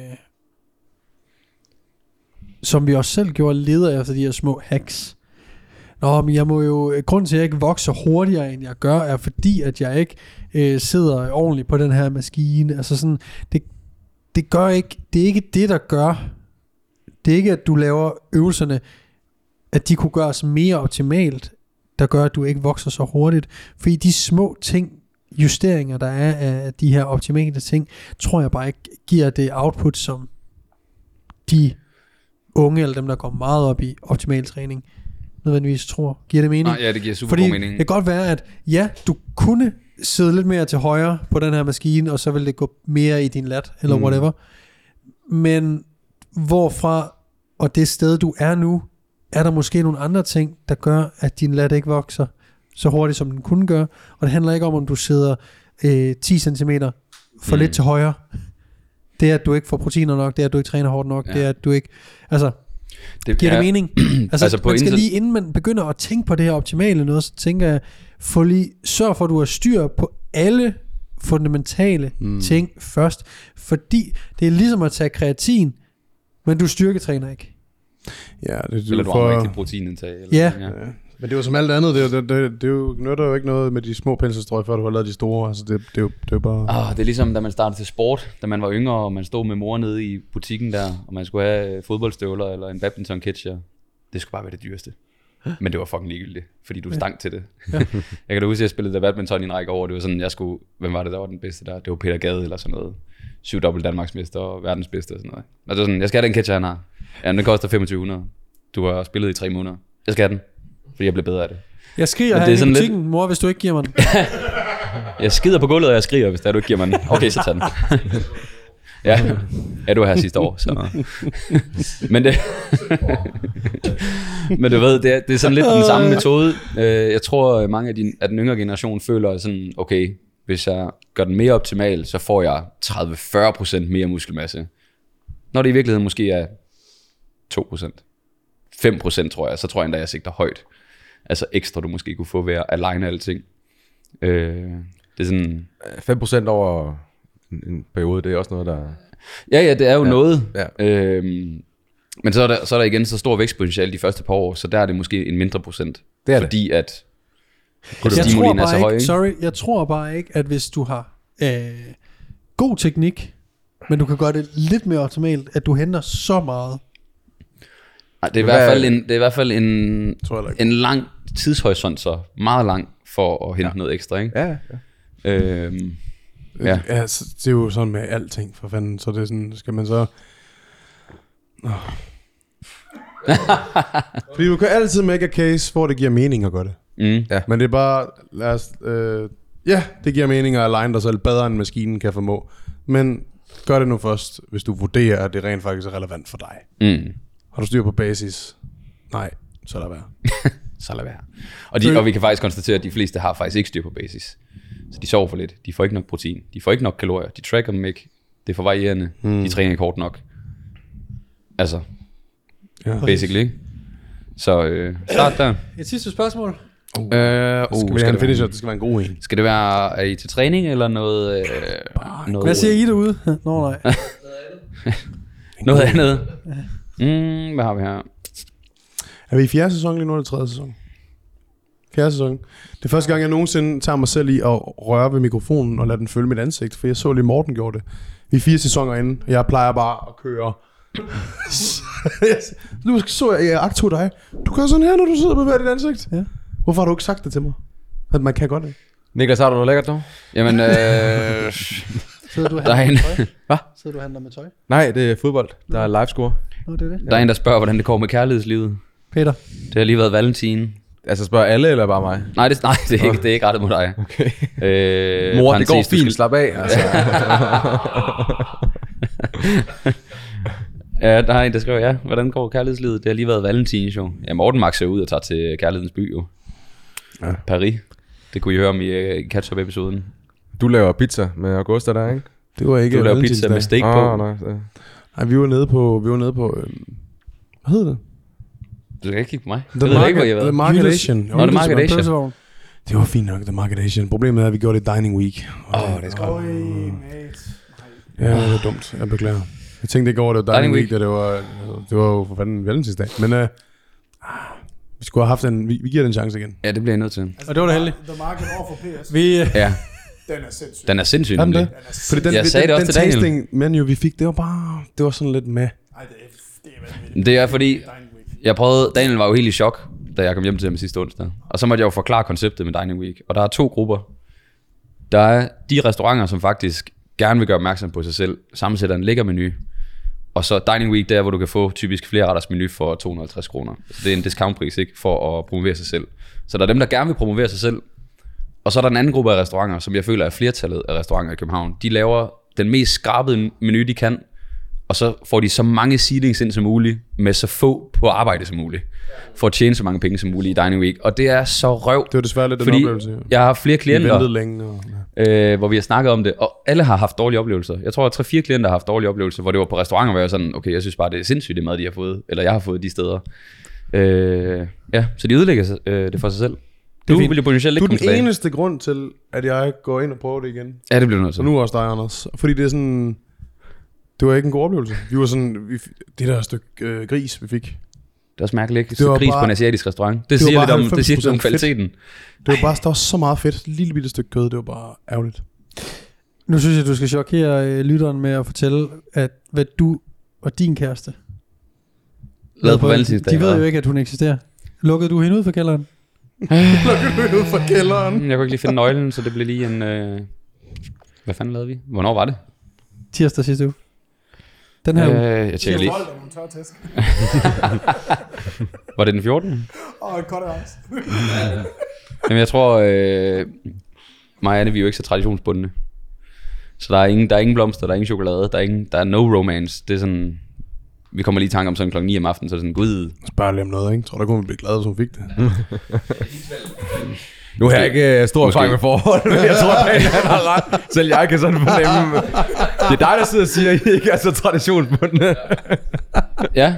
som vi også selv gjorde, leder efter de her små hacks. Nå, men jeg må jo, grunden til, at jeg ikke vokser hurtigere, end jeg gør, er fordi, at jeg ikke øh, sidder ordentligt på den her maskine. Altså sådan, det, det gør ikke, det er ikke det, der gør, det er ikke, at du laver øvelserne, at de kunne gøres mere optimalt, der gør, at du ikke vokser så hurtigt. Fordi de små ting, justeringer, der er af de her optimale ting, tror jeg bare ikke giver det output, som de unge, eller dem, der går meget op i optimal træning, nødvendigvis tror. Giver det mening? Nej, ja, det giver super Fordi god mening. det kan godt være, at ja, du kunne sidde lidt mere til højre på den her maskine, og så vil det gå mere i din lat, eller Mm. whatever. Men hvorfra, og det sted, du er nu, er der måske nogle andre ting, der gør, at din lat ikke vokser så hurtigt, som den kunne gøre. Og det handler ikke om, om du sidder øh, 10 cm for Mm. lidt til højre. Det er, at du ikke får proteiner nok, det er, at du ikke træner hårdt nok, Ja. det er, at du ikke... Altså, Det, Giver det mening? Altså, Altså, på man skal lige, inden man begynder at tænke på det her optimale noget, så tænker jeg, få lige, sørg for, at du har styr på alle fundamentale mm. ting først. Fordi det er ligesom at tage kreatin, men du styrketræner ikke. Ja, det, det Eller du for, har rigtig proteinindtag. Eller Ja. sådan, Ja. Men det er jo som alt andet, det, er jo- det, det, det, er jo, nytter jo ikke noget med de små penselstrøg, før du har lavet de store. Altså, det, det, er, jo, det er jo bare... Ah, det er ligesom, da man startede til sport, da man var yngre, og man stod med mor nede i butikken der, og man skulle have øh, fodboldstøvler eller en badminton catcher. Det skulle bare være det dyreste. Men det var fucking ligegyldigt, fordi du stank til det. jeg kan da huske, at jeg spillede der badminton i en række år. Det var sådan, jeg skulle, hvem var det, der var den bedste der? Det var Peter Gade eller sådan noget. Syv dobbelt Danmarksmester og verdens bedste og sådan noget. Og det var sådan, jeg skal have den catcher, han har. Ja, den koster 2500. Du har spillet i tre måneder. Jeg skal have den, fordi jeg blev bedre af det. Jeg skriger her er i sådan lidt- butikken, mor, hvis du ikke giver mig den. Jeg skider på gulvet, og jeg skriger, hvis der du ikke giver mig den. Okay, så tag den. ja. ja, du var her sidste år, så... Men det... Men du ved, det er, det er sådan lidt den samme metode. Øh, Jeg tror, at mange af, din, af den yngre generation føler sådan, okay, hvis jeg gør den mere optimal, så får jeg 30-40% mere muskelmasse. Når det i virkeligheden måske er 2%. 5% tror jeg, så tror jeg endda, jeg sigter højt. Altså ekstra, du måske kunne få ved at aligne alting. Øh, det er sådan... 5% over en, en periode, det er også noget, der... Ja, ja, det er jo ja. Noget. Ja. Øhm, men så er, der, så er der igen så stor vækstpotentiale de første par år, så der er det måske en mindre procent. Det er det. fordi at Jeg tror, stimulien er så bare høj, ikke, sorry, jeg tror bare ikke, at hvis du har øh, god teknik, men du kan gøre det lidt mere optimalt, at du henter så meget. Ej, det, er i hvert fald en, det er i hvert fald en, en lang tidshorisont, så meget lang for at hente ja. noget ekstra. Ikke? Ja, ja. Øhm, Ja. Ja. ja så det er jo sådan med alting, for fanden. Så det er sådan, skal man så... Oh. Fordi du kan altid make a case, hvor det giver mening at gøre det. Mm. Men det er bare, lad os, øh, ja, det giver mening at align dig selv bedre, end maskinen kan formå. Men gør det nu først, hvis du vurderer, at det rent faktisk er relevant for dig. Mm. Har du styr på basis? Nej, så lad være. Så lad være. Og, de, og vi kan faktisk konstatere, at de fleste har faktisk ikke styr på basis. Så de sover for lidt. De får ikke nok protein. De får ikke nok kalorier. De tracker dem ikke. Det er for varierende. Hmm. De træner ikke hårdt nok. Altså, Ja. basically, ikke? Så øh, start der. Et sidste spørgsmål. Øh, uh, Skal vi have en finisher? Det skal være en god en. Skal det være, er I til træning, eller noget... Øh, noget Hvad siger I derude? Nå nej. Noget andet. Mm, hvad har vi her? Er vi i fjerde sæson lige nu, eller tredje sæson? Fjerde sæson. Det er første gang, jeg nogensinde tager mig selv i at røre ved mikrofonen og lade den følge mit ansigt, for jeg så lige Morten gjorde det. Vi er fire sæsoner inde, og jeg plejer bare at køre. nu så jeg, jeg agtog dig. Du gør sådan her, når du sidder og bevæger dit ansigt. Ja. Hvorfor har du ikke sagt det til mig? At man kan godt det. Niklas, har du noget lækkert nu? Jamen, øh, Sidder du og er handler med tøj? Hvad? Sidder du og handler med tøj? Nej, det er fodbold. Der er live score. Nå, det er det. der er en, der spørger, hvordan det går med kærlighedslivet. Peter. Det har lige været valentin. Altså spørger alle, eller bare mig? Nej, det, nej, det, er, ikke, det er ikke rettet mod dig. Okay. Øh, Mor, det går fint. skal- Slap af. Altså. Ja, der er en, der skriver, ja, hvordan går kærlighedslivet? Det har lige været valentins jo. Ja, Morten Max er ud og tager til kærlighedens by jo. Ja. Paris. Det kunne I høre om i uh, catch-up-episoden. Du laver pizza med Augusta der, ikke? Det var ikke Du laver pizza med steak på. Ah, nej. Nej, vi var nede på, vi var nede på, øh, hvad hedder det? Du skal ikke kigge på mig. The jeg ikke, hvor Market, the. Market Asian. Nå, The Market Asian. Det var fint nok, The Market Asian. Problemet er, at vi gjorde det Dining Week. Åh, oh, det er skræmt. Ja, det var dumt. Jeg beklager. Jeg tænkte ikke over, at det var Dining, Dining Week, da det var, det var jo for fanden valentinsdag. Men uh, vi skulle have haft en, vi, vi giver den en chance igen. Ja, det bliver jeg nødt til. Og det var da heldigt. The Market over for PS. Vi, øh, Ja, Den er sindssyg. den er sindssyg. Den det? Fordi den, Jeg den, sagde det også den til Daniel. tasting menu, vi fik, det var bare, det var sådan lidt med. Ej, det er, det er vanvittigt. Det er fordi jeg prøvede, Daniel var jo helt i chok, da jeg kom hjem til ham sidste onsdag. Og så måtte jeg jo forklare konceptet med Dining Week. Og der er to grupper. Der er de restauranter, som faktisk gerne vil gøre opmærksom på sig selv, sammensætter en lækker menu. Og så Dining Week, der hvor du kan få typisk flere retters menu for 250 kroner. Så det er en discountpris, ikke? For at promovere sig selv. Så der er dem, der gerne vil promovere sig selv. Og så er der en anden gruppe af restauranter, som jeg føler er flertallet af restauranter i København. De laver den mest skrabede menu, de kan. Og så får de så mange seatings ind som muligt, med så få på arbejde som muligt. For at tjene så mange penge som muligt i Dining Week. Og det er så røv. Det var desværre lidt Fordi en oplevelse. ja. jeg har flere Vi klienter, ventede længe. Og, ja. øh, hvor vi har snakket om det, og alle har haft dårlige oplevelser. Jeg tror, at 3-4 klienter har haft dårlige oplevelser, hvor det var på restauranter, hvor jeg var sådan, okay, jeg synes bare, det er sindssygt det mad, de har fået, eller jeg har fået de steder. Øh, ja, så de ødelægger øh, det for sig selv. Du vil jo potentielt Du ikke er komme den eneste grund til, at jeg går ind og prøver det igen. Ja, det bliver du nødt til. Og nu også dig, Anders. Fordi det er sådan... Det var ikke en god oplevelse. Vi var sådan... Vi, det der stykke øh, gris, vi fik. Det er mærkeligt, ikke? Det var gris bare- på en asiatisk restaurant. Det, var siger lidt om, det siger lidt om 90% fedt. kvaliteten. Det var bare, der var så meget fedt. Et lille bitte stykke kød. Det var bare ærgerligt. nu synes jeg, du skal chokere øh, lytteren med at fortælle, at hvad du og din kæreste Lavet på valentinsdag. De ved jo ikke, at hun eksisterer. Lukkede du hende ud fra kælderen? Ud fra kælderen. hvad? Jeg kunne ikke lige finde nøglen, så det blev lige en... Øh... Hvad fanden lavede vi? Hvornår var det? Tirsdag sidste uge. Den her Øh, jeg tjekker lige. Var det den 14. Og et cutter ice. Jamen jeg tror, øh, mig og Anne, vi er jo ikke så traditionsbundne. Så der er ingen, der er ingen blomster, der er ingen chokolade, der er, ingen, der er no romance. Det er sådan, vi kommer lige i tanke om sådan klokken 9 om aftenen, så er det sådan, gud, Spørg lige om noget, ikke? Tror du, kunne vi blive glade, hvis hun fik det? Nu har jeg ikke uh, stor erfaring med forhold, men jeg tror, at han har ret. Selv jeg kan sådan fornemme. Det er dig, der sidder og siger, at I ikke er så traditionsbundne. ja.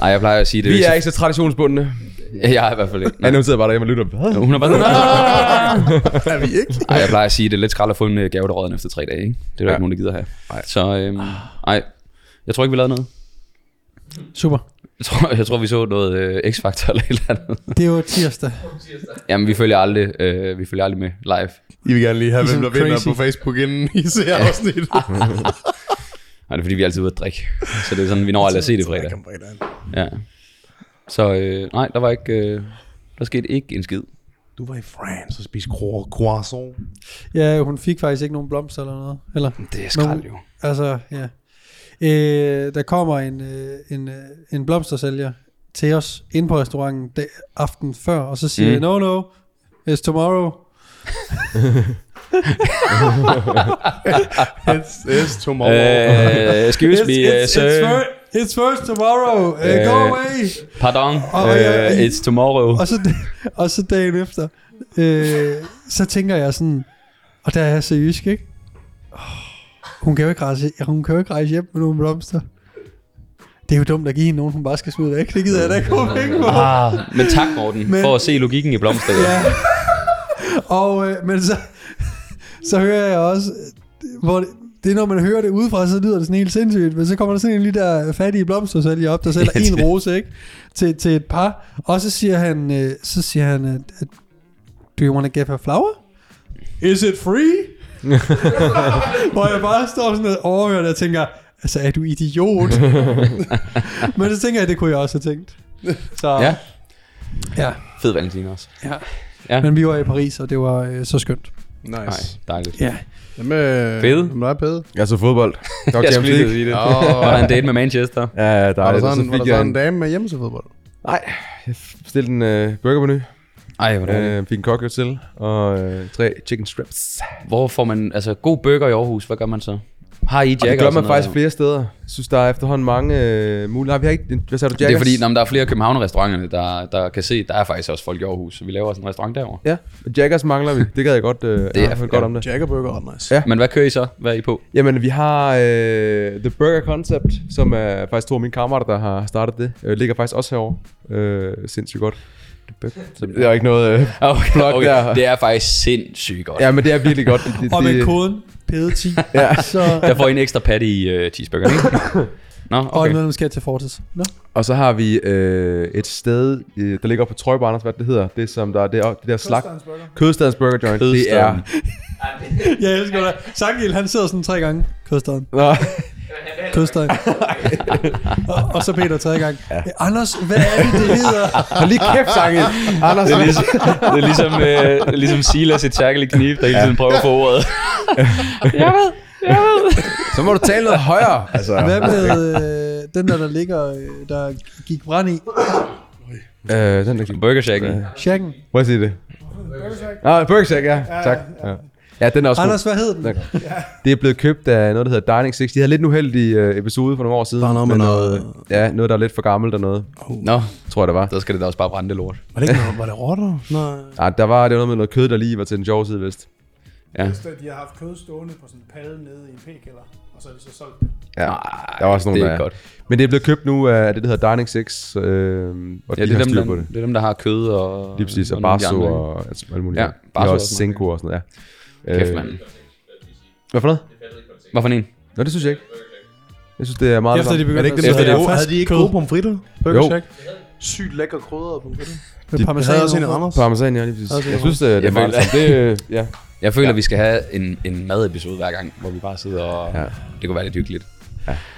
Ej, jeg plejer at sige det. Vi er ikke så traditionsbundne. Jeg er i hvert fald ikke. Ja, nu sidder jeg bare derhjemme og lytter. Hvad? Hun er bare sådan, er vi ikke? Ej, jeg plejer at sige, det er lidt skrald at få en øh, gave, der rådner efter tre dage, ikke? Det er der Ja. ikke nogen, der gider have. Så, øhm, ej, jeg tror ikke, vi lavede noget. Super. Jeg tror, jeg tror vi så noget øh, X-Factor eller et eller andet. Det var tirsdag. Jamen, vi følger aldrig, øh, vi følger aldrig med live. I vil gerne lige have, Ligesom hvem der vinder crazy. på Facebook, inden I ser afsnit. Nej, det er fordi, vi er altid ude at drikke. Så det er sådan, vi når aldrig at se det fredag. Ja. Så øh, nej, der var ikke, øh, der skete ikke en skid. Du var i France og spiste cro- croissant. Ja, hun fik faktisk ikke nogen blomster eller noget. Eller, Det er skrald, jo. altså, ja. Øh, der kommer en, øh, en, øh, en blomstersælger til os ind på restauranten dag, aften før, og så siger Mm. no, no, it's tomorrow. It's, it's tomorrow. Uh, excuse me, it's, uh, it's, sir. it's, fir- it's first tomorrow. Uh, go Øh, away. Pardon, Og- uh, jeg- it's tomorrow. Og så, og så dagen efter, øh, så tænker jeg sådan, og der er jeg seriøst, ikke? Oh, hun kan jo ikke rejse, hun kan jo ikke rejse hjem med nogle blomster. Det er jo dumt at give hende nogen, hun bare skal smide væk. Det gider jeg da ikke bruge penge på. Ah, men tak, Morten, Men- for at se logikken i blomster. Ja. Og, øh, men så, så hører jeg også, hvor det, det er når man hører det udefra, så lyder det sådan helt sindssygt, men så kommer der sådan en lille der fattige blomstersælger op, der sælger en rose, ikke? Til, til et par, og så siger han, øh, så siger han, at, at, do you want to give her flower? Is it free? Hvor jeg bare står sådan og overhører det og tænker, altså er du idiot? men så tænker jeg, det kunne jeg også have tænkt. Så, ja, ja. fed valentin også. Ja. Ja. Men vi var i Paris, og det var øh, så skønt. Nej, nice. dejligt. Ja. Jamen, Fede. Hvad er pede? Jeg så fodbold. Nok Jeg skulle lige sige det. Åh. Var der en date med Manchester? Ja, ja, Var der dejligt. Og sådan, så var der sådan en en... dame med hjemme til fodbold? Nej, jeg bestilte en øh, burgermenu. Ej, hvor. Øh, fik en cocktail til, og øh, tre chicken strips. Hvor får man, altså god burger i Aarhus, hvad gør man så? Har I Jack Og det gør man faktisk noget? flere steder. Jeg synes, der er efterhånden mange øh, muligheder. Har vi har ikke... Hvad sagde du, Det er fordi, når der er flere København-restauranterne, der, der kan se, der er faktisk også folk i Aarhus, så vi laver også en restaurant derovre. Ja, Jaggers mangler vi. Det gad jeg godt, øh, det er- er godt ja. om det. Jaggerburger er ret nice. Ja. Men hvad kører I så? Hvad er I på? Jamen, vi har øh, The Burger Concept, som er faktisk to af mine kammerater, der har startet det. Øh, ligger faktisk også herovre. Øh, sindssygt godt. Det er ikke noget... Øh, Okay, Plug okay. der. Det er faktisk sindssygt godt. ja, men det er virkelig godt. Det, det, Og med koden PEDE10, Ja. så... Der får I en ekstra patty i uh, cheeseburgeren, ikke? Nå, Og okay. en medlemskab til Fortis. Nå. Og så har vi øh, et sted, øh, der ligger på Trøjborg, Anders, hvad det hedder. Det som der er det, er- det der slag. Kødstadens burger. Joint. Det er... Jeg elsker det. Sangil, han sidder sådan tre gange. Kødstaden. Nå, Kødstaden. og, og, så Peter tredje gang. Ja. Anders, hvad er det, det hedder? hold lige kæft, Sangel. Anders, Det er ligesom, det er ligesom, øh, ligesom Silas et tærkeligt kniv, der hele tiden prøver at få ordet. så må du tale noget højere. Altså. Hvad med øh, den der, der ligger, øh, der gik brand i? Øh, den der Burger Shacken. Shacken. Prøv at sige det. Ah, Burger Shack, ja. Tak. Ja. Ja, den er også god. Anders, hvad hed den? Det er blevet købt af noget, der hedder Dining 6. De havde lidt en uheldig øh, episode for nogle år siden. Der er noget med noget- øh, Ja, noget, der er lidt for gammelt og noget, Nå, tror jeg, det var. så skal det da også bare brænde det lort. Var det ikke noget, var det rotter? Nej. Ah, der var det var noget med noget kød, der lige var til den sjove side, vist. Ja. Så De har haft kød stående på sådan en palle nede i en p-kælder, og så har de så solgt det. Ja, Ej, der var også nogle, det er der godt. Men det er blevet købt nu af det, der hedder Dining 6, øh, og Ja, de det er, dem, der, på det. det er dem, der har kød og... Lige præcis, og de Barso ikke? og altså, alle mulige. Ja, de Barso har er også også Senko og sådan noget, ja. Kæft, Øh, mand. Hvad for noget? Hvad for en? Nå, det synes jeg ikke. Jeg synes, det er meget Efter de det begyndte Er det ikke at det- gode, havde de ikke gode pomfritter? Burger Jo. Shack? Sygt lækker krydrede pomfritter. med De parmesan. havde også en. Randers. Parmesan, ja, lige præcis. Jeg synes, det, det er Jeg meget det, ja. Jeg føler, Ja. ja. vi skal have en, en madepisode hver gang, hvor vi bare sidder og... Ja. Ja. Det kunne være lidt hyggeligt.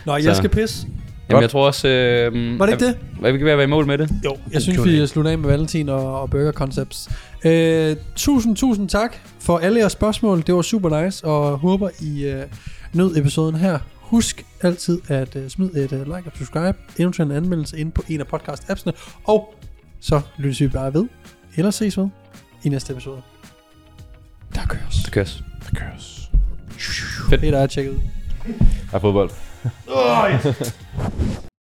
Nå, jeg skal pisse. Jamen, jeg tror også... Øh, Var det ikke det? Vi at være i mål med det? Jo, jeg synes, vi slutter af med Valentin og, og Burger Concepts. Øh, tusind, tusind tak for alle jeres spørgsmål. Det var super nice, og håber I øh, nød episoden her. Husk altid at øh, smide et øh, like og subscribe, eventuelt en anmeldelse ind på en af podcast-appsene, og så lyttes vi bare ved, eller ses ved, i næste episode. Der køres. Det køres. Fedt, at I er tjekket ud. Har fodbold.